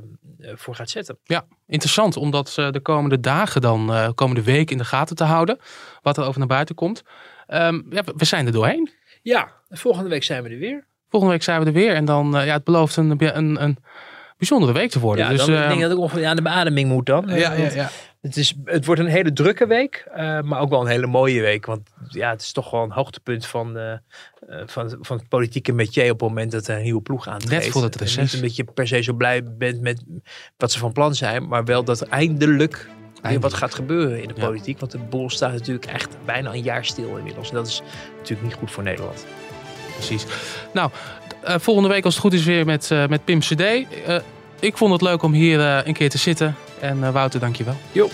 S2: voor gaat zetten.
S3: Ja, interessant om dat eh, de komende dagen dan, komende week in de gaten te houden. Wat er over naar buiten komt. Ehm, ja, we- zijn er doorheen.
S2: Ja, volgende week zijn we er weer.
S3: Volgende week zijn we er weer. En dan, ja, het belooft een, een, een bijzondere week te worden.
S2: Ja,
S3: dus,
S2: dan,
S3: eh,
S2: ik denk dat ik ongeveer aan de beademing moet dan.
S3: ja, ja, ja.
S2: Het, is, het wordt een hele drukke week, eh, maar ook wel een hele mooie week. Want ja, het is toch wel een hoogtepunt van, eh, eh, van, van het politieke métier op het moment dat er een nieuwe ploeg aantreedt.
S3: Net voor het
S2: En
S3: reces.
S2: Niet omdat je per se zo blij bent met wat ze van plan zijn, maar wel dat er eindelijk weer wat
S3: Eindelijk.
S2: gaat gebeuren in de
S3: Ja.
S2: politiek. Want de boel staat natuurlijk echt bijna een jaar stil inmiddels. En dat is natuurlijk niet goed voor Nederland.
S3: Precies. Nou, eh, volgende week als het goed is weer met, eh, met Pim CD. Eh, ik vond het leuk om hier een keer te zitten. En Wouter, dankjewel.
S2: Jo.